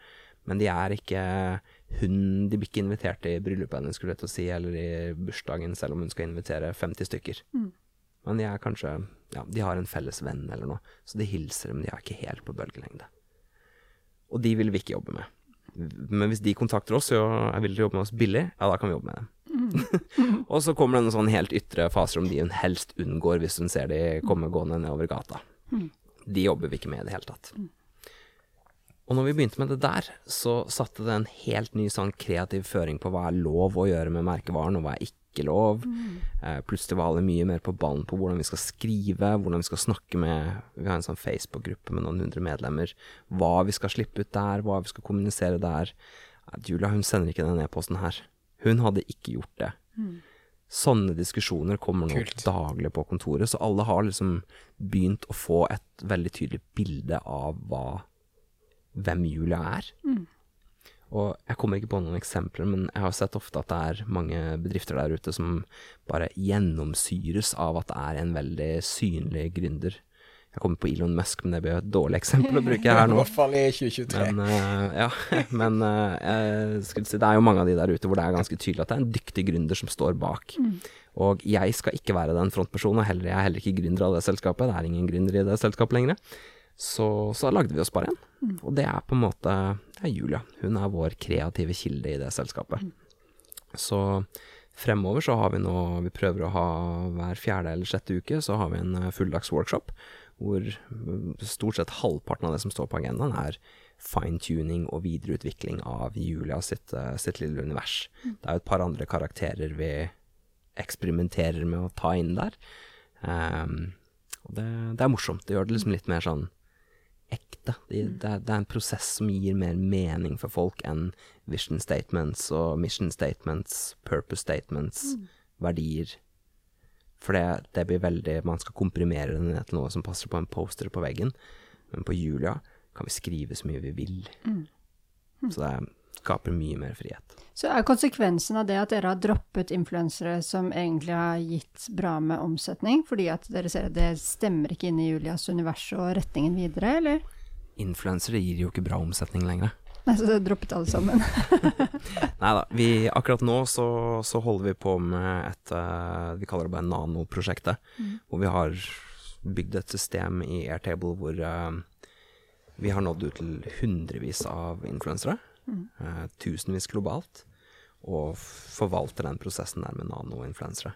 men de er ikke hun De blir ikke invitert i bryllupet hennes, skulle jeg til å si, eller i bursdagen, selv om hun skal invitere 50 stykker. Men de er kanskje Ja, de har en felles venn eller noe, så de hilser, men de er ikke helt på bølgelengde. Og de vil vi ikke jobbe med. Men hvis de kontakter oss og er å jobbe med oss billig, ja, da kan vi jobbe med dem. og så kommer det noen sånn helt ytre faser om de hun helst unngår hvis hun ser de komme gående nedover gata. De jobber vi ikke med i det hele tatt. Og når vi begynte med det der, så satte det en helt ny sånn kreativ føring på hva er lov å gjøre med merkevaren, og hva er ikke lov. Eh, plutselig var alle mye mer på ballen på hvordan vi skal skrive, hvordan vi skal snakke med Vi har en sånn Facebook-gruppe med noen hundre medlemmer. Hva vi skal slippe ut der, hva vi skal kommunisere der. Julia hun sender ikke den e-posten her. Hun hadde ikke gjort det. Sånne diskusjoner kommer nå Kult. daglig på kontoret, så alle har liksom begynt å få et veldig tydelig bilde av hva hvem Julia er. Og jeg kommer ikke på noen eksempler, men jeg har sett ofte at det er mange bedrifter der ute som bare gjennomsyres av at det er en veldig synlig gründer. Jeg kommer på Elon Musk, men det blir jo et dårlig eksempel å bruke her nå. I hvert fall i 2023. Men, uh, ja, men uh, jeg skulle si det er jo mange av de der ute hvor det er ganske tydelig at det er en dyktig gründer som står bak. Og jeg skal ikke være den frontpersonen, og heller, jeg er heller ikke gründer av det selskapet. Det er ingen gründer i det selskapet lenger. Så, så lagde vi oss bare en. Og det er på en måte det er Julia. Hun er vår kreative kilde i det selskapet. Så fremover så har vi nå Vi prøver å ha hver fjerde eller sjette uke så har vi en eh, fulldags workshop hvor mm, stort sett halvparten av det som står på agendaen, er fine-tuning og videreutvikling av Julia sitt, eh, sitt lille univers. Det er jo et par andre karakterer vi eksperimenterer med å ta inn der. Um, og det, det er morsomt. Det gjør det liksom litt mer sånn ekte. Det, det, er, det er en prosess som gir mer mening for folk enn vision statements og mission statements, purpose statements, verdier. For det, det blir veldig Man skal komprimere den ned til noe som passer på en poster på veggen. Men på Julia kan vi skrive så mye vi vil. Så det skaper mye mer frihet. Så er konsekvensen av det at dere har droppet influensere som egentlig har gitt bra med omsetning, fordi at dere ser at det stemmer ikke inn i Julias univers og retningen videre, eller? Influensere gir jo ikke bra omsetning lenger. Nei, så dere droppet alle sammen. Nei da. Akkurat nå så, så holder vi på med et eh, Vi kaller det bare nanoprosjektet. Hvor vi har bygd et system i Airtable hvor uh, vi har nådd ut til hundrevis av influensere. eh, tusenvis globalt. Og forvalter den prosessen der med nanoinfluensere.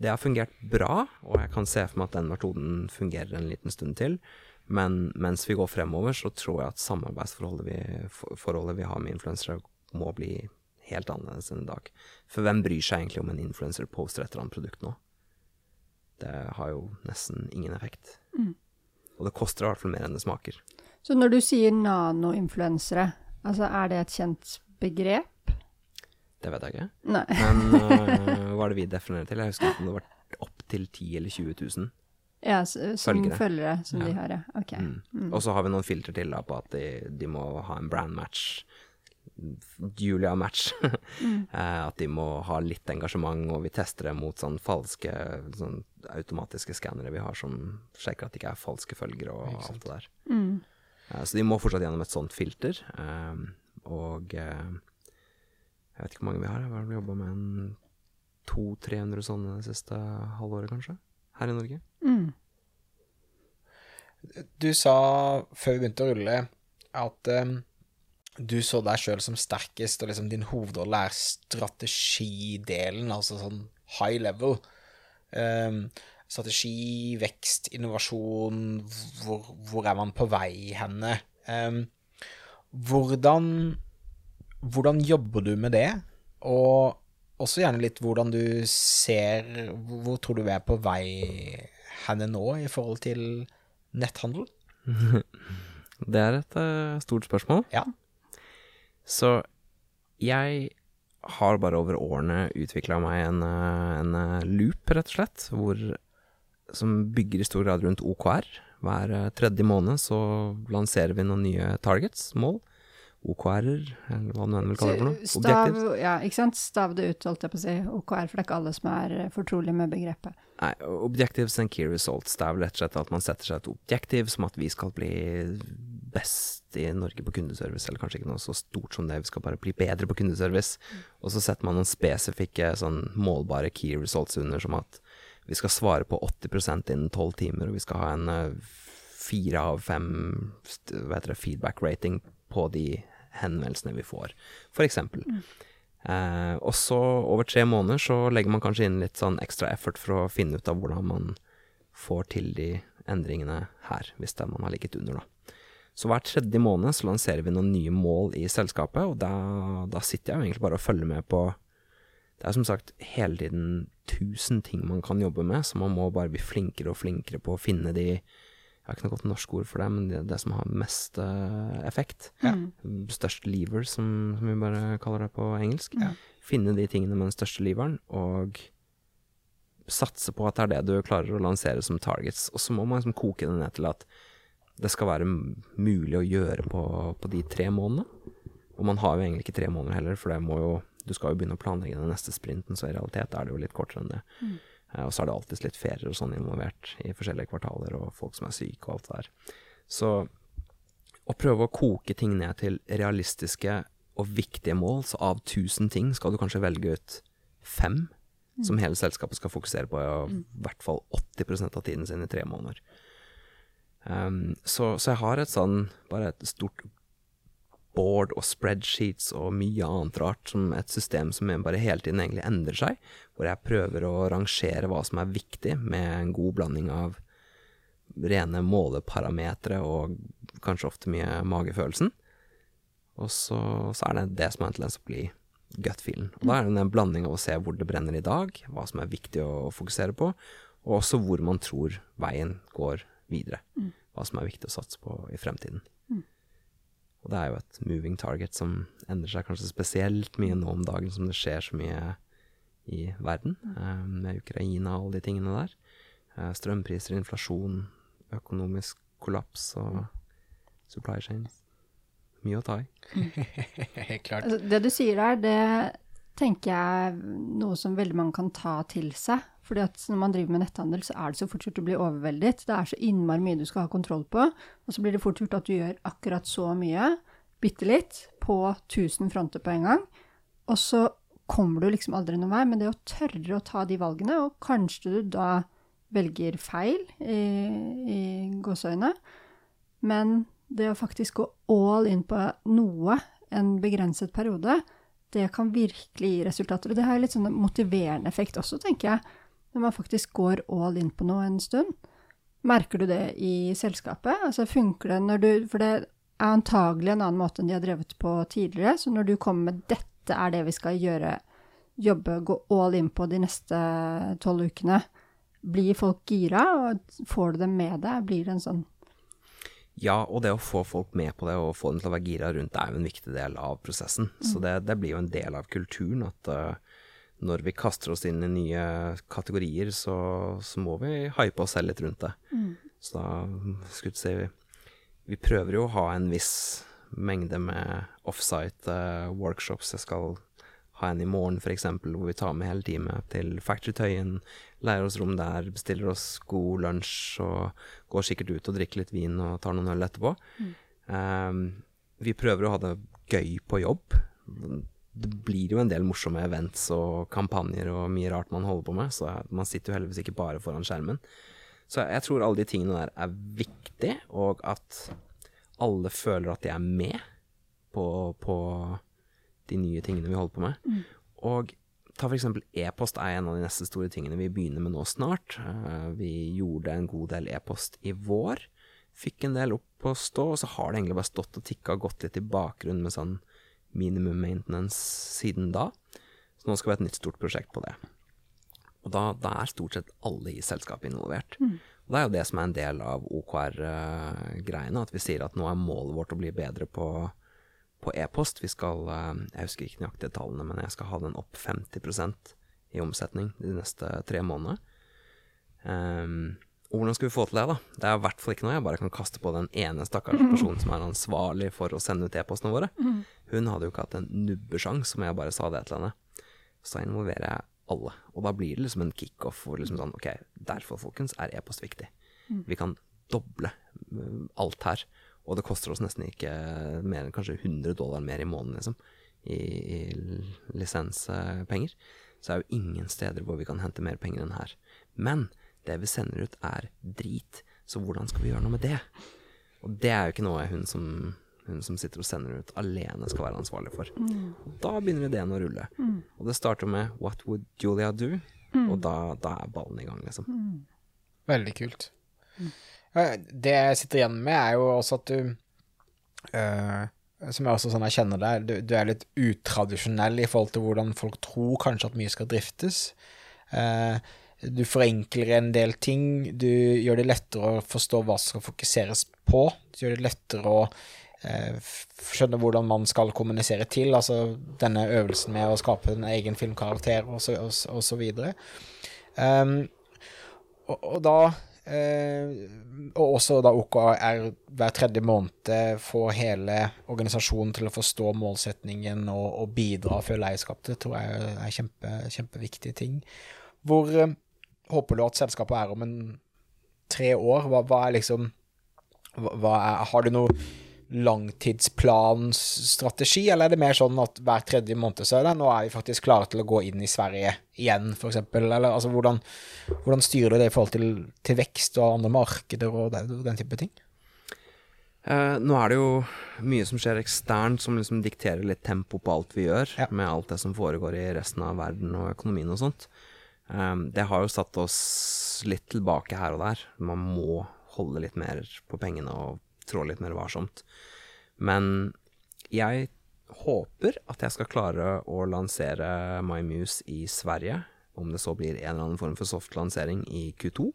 Det har fungert bra, og jeg kan se for meg at den metoden fungerer en liten stund til. Men mens vi går fremover, så tror jeg at samarbeidsforholdet vi, for- vi har med influensere, må bli helt annerledes enn i dag. For hvem bryr seg egentlig om en influenser poster et eller annet produkt nå? Det har jo nesten ingen effekt. Og det koster i hvert fall mer enn det smaker. Så når du sier nanoinfluensere, altså er det et kjent begrep? Det vet jeg ikke. Nei. Men uh, hva er det vi definerer til? Jeg husker ikke om det var opp til 10 eller 20 000. Ja, som Følgere. følgere, som de har, ja. Ok. Mm. Og så har vi noen filter til da på at de, de må ha en brand match. Julia-match. Eh, at de må ha litt engasjement, og vi tester det mot sånn falske sånn automatiske skannere vi har som sjekker at det ikke er falske følgere og alt det der. Mm. Eh, Så de må fortsatt gjennom et sånt filter. eh, Og eh, jeg vet ikke hvor mange vi har. Jeg har jobba med en 200-300 sånne det siste halvåret, kanskje. Her i Norge. Mm. Du sa før vi begynte å rulle at um, du så deg sjøl som sterkest, og liksom din hovedrolle er strategidelen, altså sånn high level. Um, strategi, vekst, innovasjon, hvor, hvor er man på vei henne? Um, hvordan, hvordan jobber du med det? Og også gjerne litt hvordan du ser Hvor, tror du vi er på vei henne nå i forhold til netthandel? Det er et uh, stort spørsmål. Ja. Så jeg har bare over årene utvikla meg en, eh, en eh, loop, rett og slett, hvor, som bygger i stor grad rundt OKR. Hver tredje måned så lanserer vi noen nye targets, mål. OKR-er, eller hva du enn vil kalle det for noe. Stav, ja, ikke sant? Stav det ut, holdt jeg på å si. OKR, for det er ikke alle som er fortrolige fortrolig med begrepet. Nei, objectives and key results. Det er vel rett og slett at man setter seg et objektiv som at vi skal bli best i Norge på kundeservice, eller kanskje ikke noe så stort som det, vi skal bare bli bedre på kundeservice. Og så setter man noen spesifikke sånn målbare key results under, som at vi skal svare på 80% innen 12 timer, og vi skal ha en eh, fire av fem st- hva heter det, feedback rating på de henvendelsene vi får, for eksempel. Eh, og så over tre måneder så legger man kanskje inn litt sånn ekstra effort for å finne ut av hvordan man får til de endringene her, hvis det man har ligget under, da. Så hver tredje måned så lanserer vi noen nye mål i selskapet, og da, da sitter jeg jo egentlig bare og følger med på Det er som sagt hele tiden tusen ting man kan jobbe med, så man må bare bli flinkere og flinkere på å finne de Jeg har ikke noe godt norsk ord for det, men det, det som har mest uh, effekt. Ja. Størst lever, som, som vi bare kaller det på engelsk. Ja. Finne de tingene med den største leveren, og satse på at det er det du klarer å lansere som targets. Og så må man liksom koke det ned til at det skal være mulig å gjøre på, på de tre månedene. Og man har jo egentlig ikke tre måneder heller, for det må jo Du skal jo begynne å planlegge den neste sprinten, så i realitet er det jo litt kortere enn det. Eh, og så er det alltid litt ferier og sånn involvert i forskjellige kvartaler, og folk som er syke og alt det der. Så å prøve å koke ting ned til realistiske og viktige mål, så av 1000 ting skal du kanskje velge ut fem som hele selskapet skal fokusere på i hvert fall 80% av tiden sin i tre måneder. Um, så, så jeg har et sånn, bare et stort board og spreadsheets og mye annet rart, som et system som bare hele tiden egentlig endrer seg, hvor jeg prøver å rangere hva som er viktig, med en god blanding av rene måleparametere og kanskje ofte mye magefølelsen. Og så, så er det det som har en tendens til å bli gut-feelen. Og da er det en blanding av å se hvor det brenner i dag, hva som er viktig å fokusere på, og også hvor man tror veien går videre. Hva som er viktig å satse på i fremtiden. Og det er jo et moving target som endrer seg kanskje spesielt mye nå om dagen som det skjer så mye i verden, eh, med Ukraina og alle de tingene der. Eh, strømpriser, inflasjon, økonomisk kollaps og supply chains. Mye å ta i. Helt klart. Altså, det du sier der, det tenker jeg er noe som veldig mange kan ta til seg. Fordi at når man driver med netthandel, så er det så fort gjort å bli overveldet. Det er så innmari mye du skal ha kontroll på, og så blir det fort gjort at du gjør akkurat så mye, bitte litt, på 1000 fronter på en gang. Og så kommer du liksom aldri noen vei, men det å tørre å ta de valgene, og kanskje du da velger feil i, i gåseøyne, men det å faktisk gå all in på noe en begrenset periode, det kan virkelig gi resultater. Og det har litt sånn motiverende effekt også, tenker jeg, når man faktisk går all in på noe en stund. Merker du det i selskapet? Altså funker det når du For det er antagelig en annen måte enn de har drevet på tidligere. Så når du kommer med 'dette er det vi skal gjøre', jobbe, gå all in på de neste tolv ukene, blir folk gira? Og får du dem med deg? Blir det en sånn Ja, og det å få folk med på det og få dem til å være gira rundt, det er jo en viktig del av prosessen. Så det, det blir jo en del av kulturen at eh, når vi kaster oss inn i nye kategorier, så, så må vi hype oss selv litt rundt det. Så da skulle vi si vi, vi prøver jo å ha en viss mengde med offsite uh, workshops. Jeg skal ha en i morgen, f.eks., hvor vi tar med hele teamet til Factory Tøyen, leier oss rom der, bestiller oss god lunsj og går sikkert ut og drikker litt vin og tar noen øl etterpå. Mm. Um, vi prøver å ha det gøy på jobb. Det blir jo en del morsomme events og kampanjer og mye rart man holder på med, så man sitter jo heldigvis ikke bare foran skjermen. Så jeg tror alle de tingene der er viktig, og at alle føler at de er med på, på de nye tingene vi holder på med. Mm. Og ta eksempel e-post er en av de neste store tingene vi begynner med nå snart. Uh, vi gjorde en god del e-post i vår. Fikk en del opp å stå, og så har det egentlig bare stått og tikka og gått litt i bakgrunnen med sånn minimum maintenance siden da. Så nå skal vi ha et nytt stort prosjekt på det. Og da, da er stort sett alle i selskapet involvert. Mm. Og det er jo det som er en del av OKR-greiene, uh, at vi sier at nå er målet vårt å bli bedre på på e-post. Vi skal eh, Jeg husker ikke nøyaktig tallene, men jeg skal ha den opp 50% i omsetning de neste tre månedene. Um, og hvordan skal vi få til det, da? Det er i hvert fall ikke noe jeg bare kan kaste på den ene stakkars personen som er ansvarlig for å sende ut e-postene våre. Hun hadde jo ikke hatt en nubbesjans om jeg bare sa det til henne. Så da involverer jeg alle. Og da blir det liksom en kickoff hvor liksom sånn Ok, derfor, folkens, er e-post viktig. Vi kan doble eh, alt her. Og det koster oss nesten ikke mer enn kanskje 100 dollar mer i måneden, liksom, i, i lisenspenger. Så det er jo ingen steder hvor vi kan hente mer penger enn her. Men det vi sender ut, er drit. Så hvordan skal vi gjøre noe med det? Og det er jo ikke noe hun som, hun som sitter og sender ut, alene skal være ansvarlig for. Mm. Da begynner ideen å rulle. Mm. Og det starter med 'What would Julia do?' Mm. Og da, da, er ballen i gang, liksom. Mm. Veldig kult. Mm. Det jeg sitter igjen med, er jo også at du øh, Som jeg også sånn jeg kjenner deg, du, du, er litt utradisjonell i forhold til hvordan folk tror kanskje at mye skal driftes. Uh, du forenkler en del ting. Du gjør det lettere å forstå hva som skal fokuseres på. Du gjør det lettere å uh, skjønne hvordan man skal kommunisere til. Altså denne øvelsen med å skape en egen filmkarakter, og så, og, og så videre. Um, og, og da Eh, og også da OKR hver tredje måned får hele organisasjonen til å forstå målsetningen og, og bidra og føle eierskap. til, tror jeg er kjempe, kjempeviktige ting. Hvor eh, håper du at selskapet er om en tre år? Hva, hva er liksom hva er, Har du noe langtidsplanstrategi, eller er det mer sånn at hver tredje måned så er det nå er vi faktisk klare til å gå inn i Sverige igjen, f.eks.? Eller altså, hvordan, hvordan, styrer du det i forhold til, til vekst og andre markeder og den, den type ting? Eh, nå er det jo mye som skjer eksternt, som liksom dikterer litt tempo på alt vi gjør, ja. med alt det som foregår i resten av verden og økonomien og sånt. Eh, det har jo satt oss litt tilbake her og der. Man må holde litt mer på pengene og trå litt mer varsomt. Men jeg håper at jeg skal klare å lansere MyMuse i Sverige, om det så blir en eller annen form for soft-lansering i Q2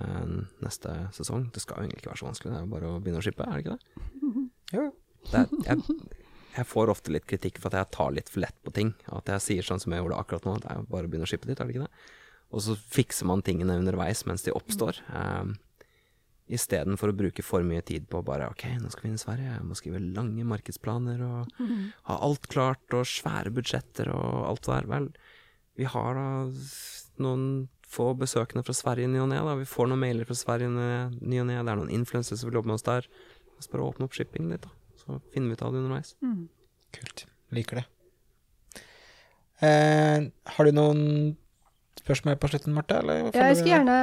eh, neste sesong. Det skal jo egentlig ikke være så vanskelig, det er jo bare å begynne å shippe, er det ikke det? Jo. Er, jeg, jeg, får ofte litt kritikk for at jeg tar litt for lett på ting. At jeg sier sånn som jeg gjorde akkurat nå, det er jo bare å begynne å shippe dit, er det ikke det? Og så fikser man tingene underveis mens de oppstår. Um, Istedenfor å bruke for mye tid på bare OK, nå skal vi inn i Sverige, jeg må skrive lange markedsplaner og mm. ha alt klart og svære budsjetter og alt det der. Vel, vi har da noen få besøkende fra Sverige i ny og ne. Vi får noen mailer fra Sverige i ny og ne. Det er noen influensere som vil jobbe med oss der. La oss bare åpne opp shippingen litt, da. Så finner vi ut av det underveis. Mm. Kult. Liker det. Eh, har du noen spørsmål på slutten, Marte? Ja, jeg skulle, gjerne,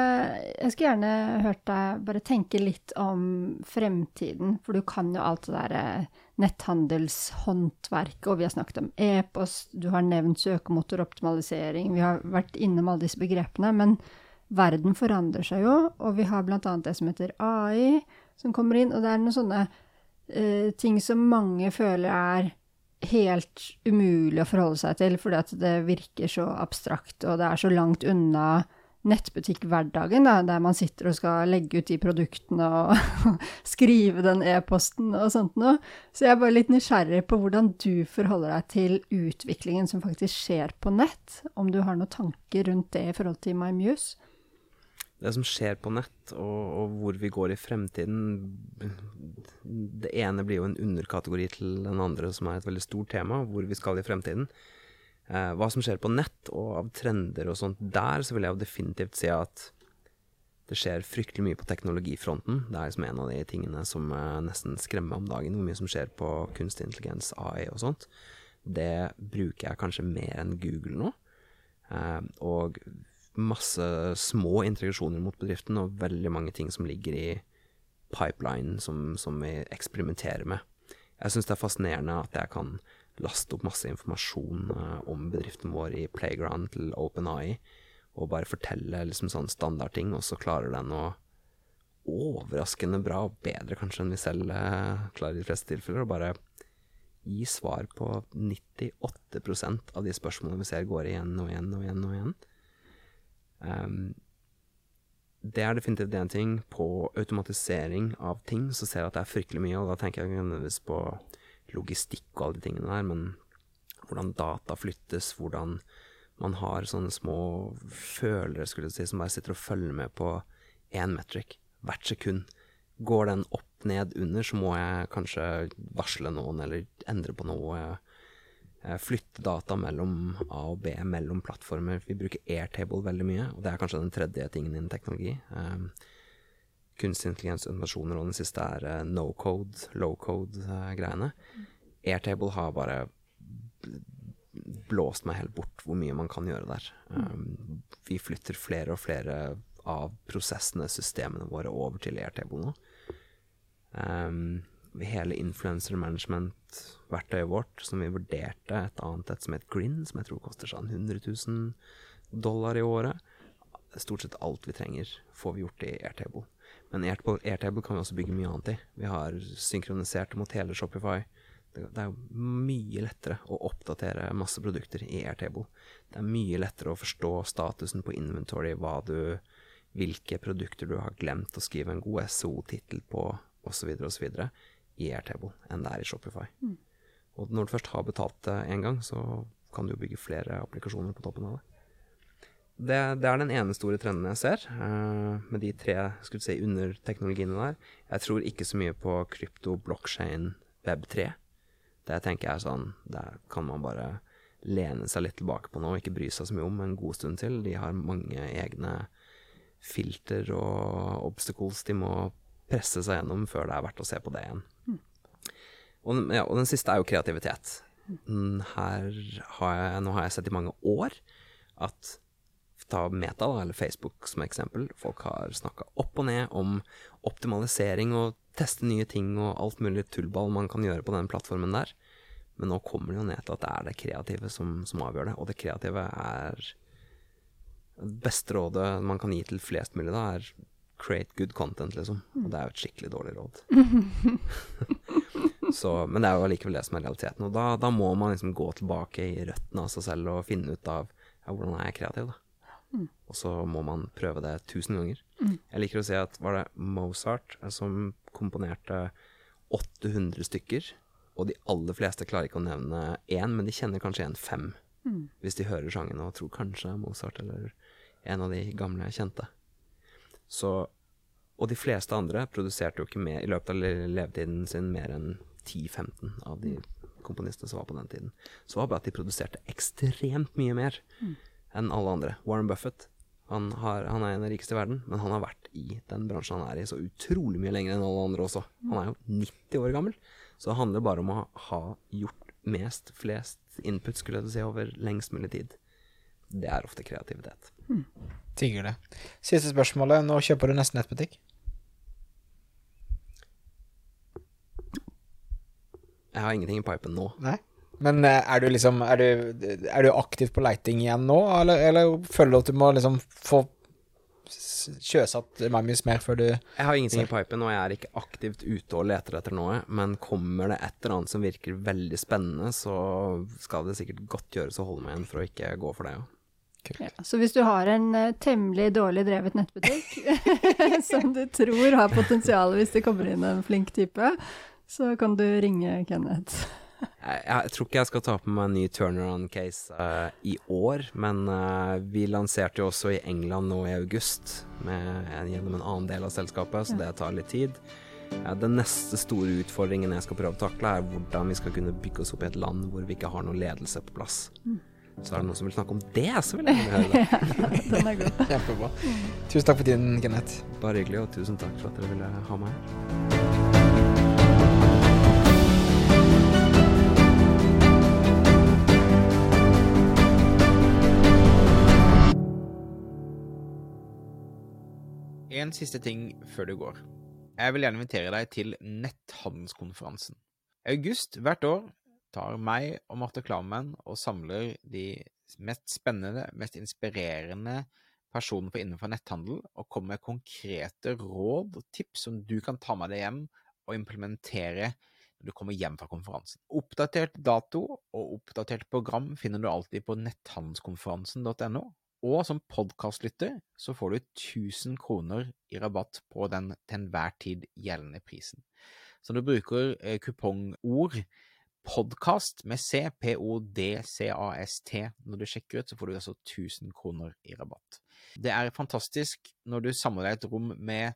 jeg skulle gjerne hørt deg bare tenke litt om fremtiden. For du kan jo alt det derre eh, netthandelshåndverket, og vi har snakket om e-post, du har nevnt søkemotoroptimalisering, vi har vært innom alle disse begrepene. Men verden forandrer seg jo, og vi har blant annet det som heter AI, som kommer inn. Og det er noen sånne uh, ting som mange føler er helt umulig å forholde seg til, fordi det virker så abstrakt, og det er så langt unna nettbutikkhverdagen, da, der man sitter og skal legge ut de produktene og skrive den e-posten og sånt noe. Så jeg er bare litt nysgjerrig på hvordan du forholder deg til utviklingen som faktisk skjer på nett, om du har noen tanker rundt det i forhold til MyMuse? Det som skjer på nett, og, og, hvor vi går i fremtiden Det ene blir jo en underkategori til den andre, som er et veldig stort tema, hvor vi skal i fremtiden. Eh, hva som skjer på nett, og av trender og sånt der, så vil jeg jo definitivt si at det skjer fryktelig mye på teknologifronten. Det er liksom en av de tingene som eh, nesten skremmer om dagen, hvor mye som skjer på kunstig intelligens, AI og sånt. Det bruker jeg kanskje mer enn Google nå. Eh, og masse små integrasjoner mot bedriften, og veldig mange ting som ligger i pipeline som, som vi eksperimenterer med. Jeg syns det er fascinerende at jeg kan laste opp masse informasjon uh, om bedriften vår i Playground til OpenAI, og bare fortelle liksom sånn standardting, og så klarer den å overraskende bra, og bedre kanskje enn vi selv uh, klarer i de fleste tilfeller, og bare gi svar på 98% av de spørsmålene vi ser går igjen og igjen og igjen og igjen. Um, det er definitivt én ting. På automatisering av ting så ser jeg at det er fryktelig mye, og da tenker jeg nødvendigvis på logistikk og alle de tingene der, men hvordan data flyttes, hvordan man har sånne små følere, skulle jeg si, som bare sitter og følger med på én metric hvert sekund. Går den opp, ned, under, så må jeg kanskje varsle noen eller endre på noe. Flytte data mellom A og B, mellom plattformer. Vi bruker Airtable veldig mye, og det er kanskje den tredje tingen innen teknologi. Um, kunstig intelligens, innovasjoner, og den siste er uh, no code, low code-greiene. Uh, Airtable har bare blåst meg helt bort hvor mye man kan gjøre der. Um, vi flytter flere og flere av prosessene, systemene våre, over til Airtable nå. Um, hele influencer management-verktøyet vårt, som vi vurderte et annet et som het Grin, som jeg tror koster sånn 100 000 dollar i året. Stort sett alt vi trenger, får vi gjort i Airtable. Men Airtable, kan vi også bygge mye annet i. Vi har synkronisert mot hele Shopify. Det, er mye lettere å oppdatere masse produkter i Airtable. Det er mye lettere å forstå statusen på inventory, hva du, hvilke produkter du har glemt å skrive en god SO-tittel på, osv., osv i Airtable enn det er i Shopify. Mm. Og når du først har betalt det én gang, så kan du jo bygge flere applikasjoner på toppen av det. Det, det er den ene store trenden jeg ser, uh, med de tre skulle si, underteknologiene der. Jeg tror ikke så mye på krypto, blockchain, web3. Det tenker jeg er sånn Der kan man bare lene seg litt tilbake på nå og ikke bry seg så mye om en god stund til. De har mange egne filter og obstacles de må presse seg gjennom før det er verdt å se på det igjen. Og, ja, og, den siste er jo kreativitet. Her har jeg, nå har jeg sett i mange år at Ta Meta, da, eller Facebook som eksempel. Folk har snakka opp og ned om optimalisering og teste nye ting og alt mulig tullball man kan gjøre på den plattformen der. Men nå kommer det jo ned til at det er det kreative som, som avgjør det. Og det kreative er Det beste rådet man kan gi til flest mulig, da, er create good content, liksom. Og det er jo et skikkelig dårlig råd. Så, men det er jo allikevel det som er realiteten. Og da, da, må man liksom gå tilbake i røttene av seg selv og finne ut av ja, hvordan er jeg kreativ, da. Mm. Og så må man prøve det tusen ganger. Mm. Jeg liker å si at var det Mozart som komponerte 800 stykker, og de aller fleste klarer ikke å nevne én, men de kjenner kanskje igjen fem. Mm. Hvis de hører sangen og tror kanskje Mozart eller en av de gamle kjente. Så Og de fleste andre produserte jo ikke mer i løpet av levetiden sin mer enn 10-15 av de komponistene som var på den tiden. Så det var bare at de produserte ekstremt mye mer mm. enn alle andre. Warren Buffett han, har, han, er en av de rikeste i verden, men han har vært i den bransjen han er i, så utrolig mye lenger enn alle andre også. Han er jo 90 år gammel, så det handler bare om å ha gjort mest, flest input, skulle jeg si, over lengst mulig tid. Det er ofte kreativitet. Mm. Digger det. Siste spørsmålet. Nå kjøper du nesten nettbutikk? Jeg har ingenting i pipen nå. Nei? Men eh, er du liksom Er du, er du aktiv på leiting igjen nå, eller, eller føler du at du må liksom få sjøsatt Mammis mer før du Jeg har ingenting i pipen, og jeg er ikke aktivt ute og leter etter noe. Men kommer det et eller annet som virker veldig spennende, så skal det sikkert godt gjøres å holde meg igjen for å ikke gå for det. Ja. Ja, så hvis du har en uh, temmelig dårlig drevet nettbutikk som du tror har potensial hvis det kommer inn en flink type, så kan du ringe Kenneth. Jeg, jeg tror ikke jeg skal ta på meg en ny turnaround-case uh, i år, men uh, vi lanserte jo også i England nå i august med, gjennom en annen del av selskapet, så det tar litt tid. Uh, den neste store utfordringen jeg skal prøve å takle, er hvordan vi skal kunne bygge oss opp i et land hvor vi ikke har noe ledelse på plass. Mm. Så er det noen som vil snakke om det, så vil jeg gjerne høre det. den er god. Kjempebra. Tusen takk for tiden, Kenneth. Bare hyggelig, og tusen takk for at dere ville ha meg her. En siste ting før du går. Jeg vil gjerne invitere deg til netthandelskonferansen. I august hvert år tar meg og Marte Klammen og samler de mest spennende, mest inspirerende personene innenfor netthandel, og kommer med konkrete råd og tips som du kan ta med deg hjem og implementere når du kommer hjem fra konferansen. Oppdatert dato og oppdatert program finner du alltid på netthandelskonferansen.no. Og som podkastlytter så får du 1000 kroner i rabatt på den til enhver tid gjeldende prisen. Så når du bruker eh, kupongord podkast med C, P-O-D-C-A-S-T. Når du sjekker ut, så får du altså 1000 kroner i rabatt. Det er fantastisk når du samler deg et rom med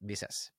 Vi ses.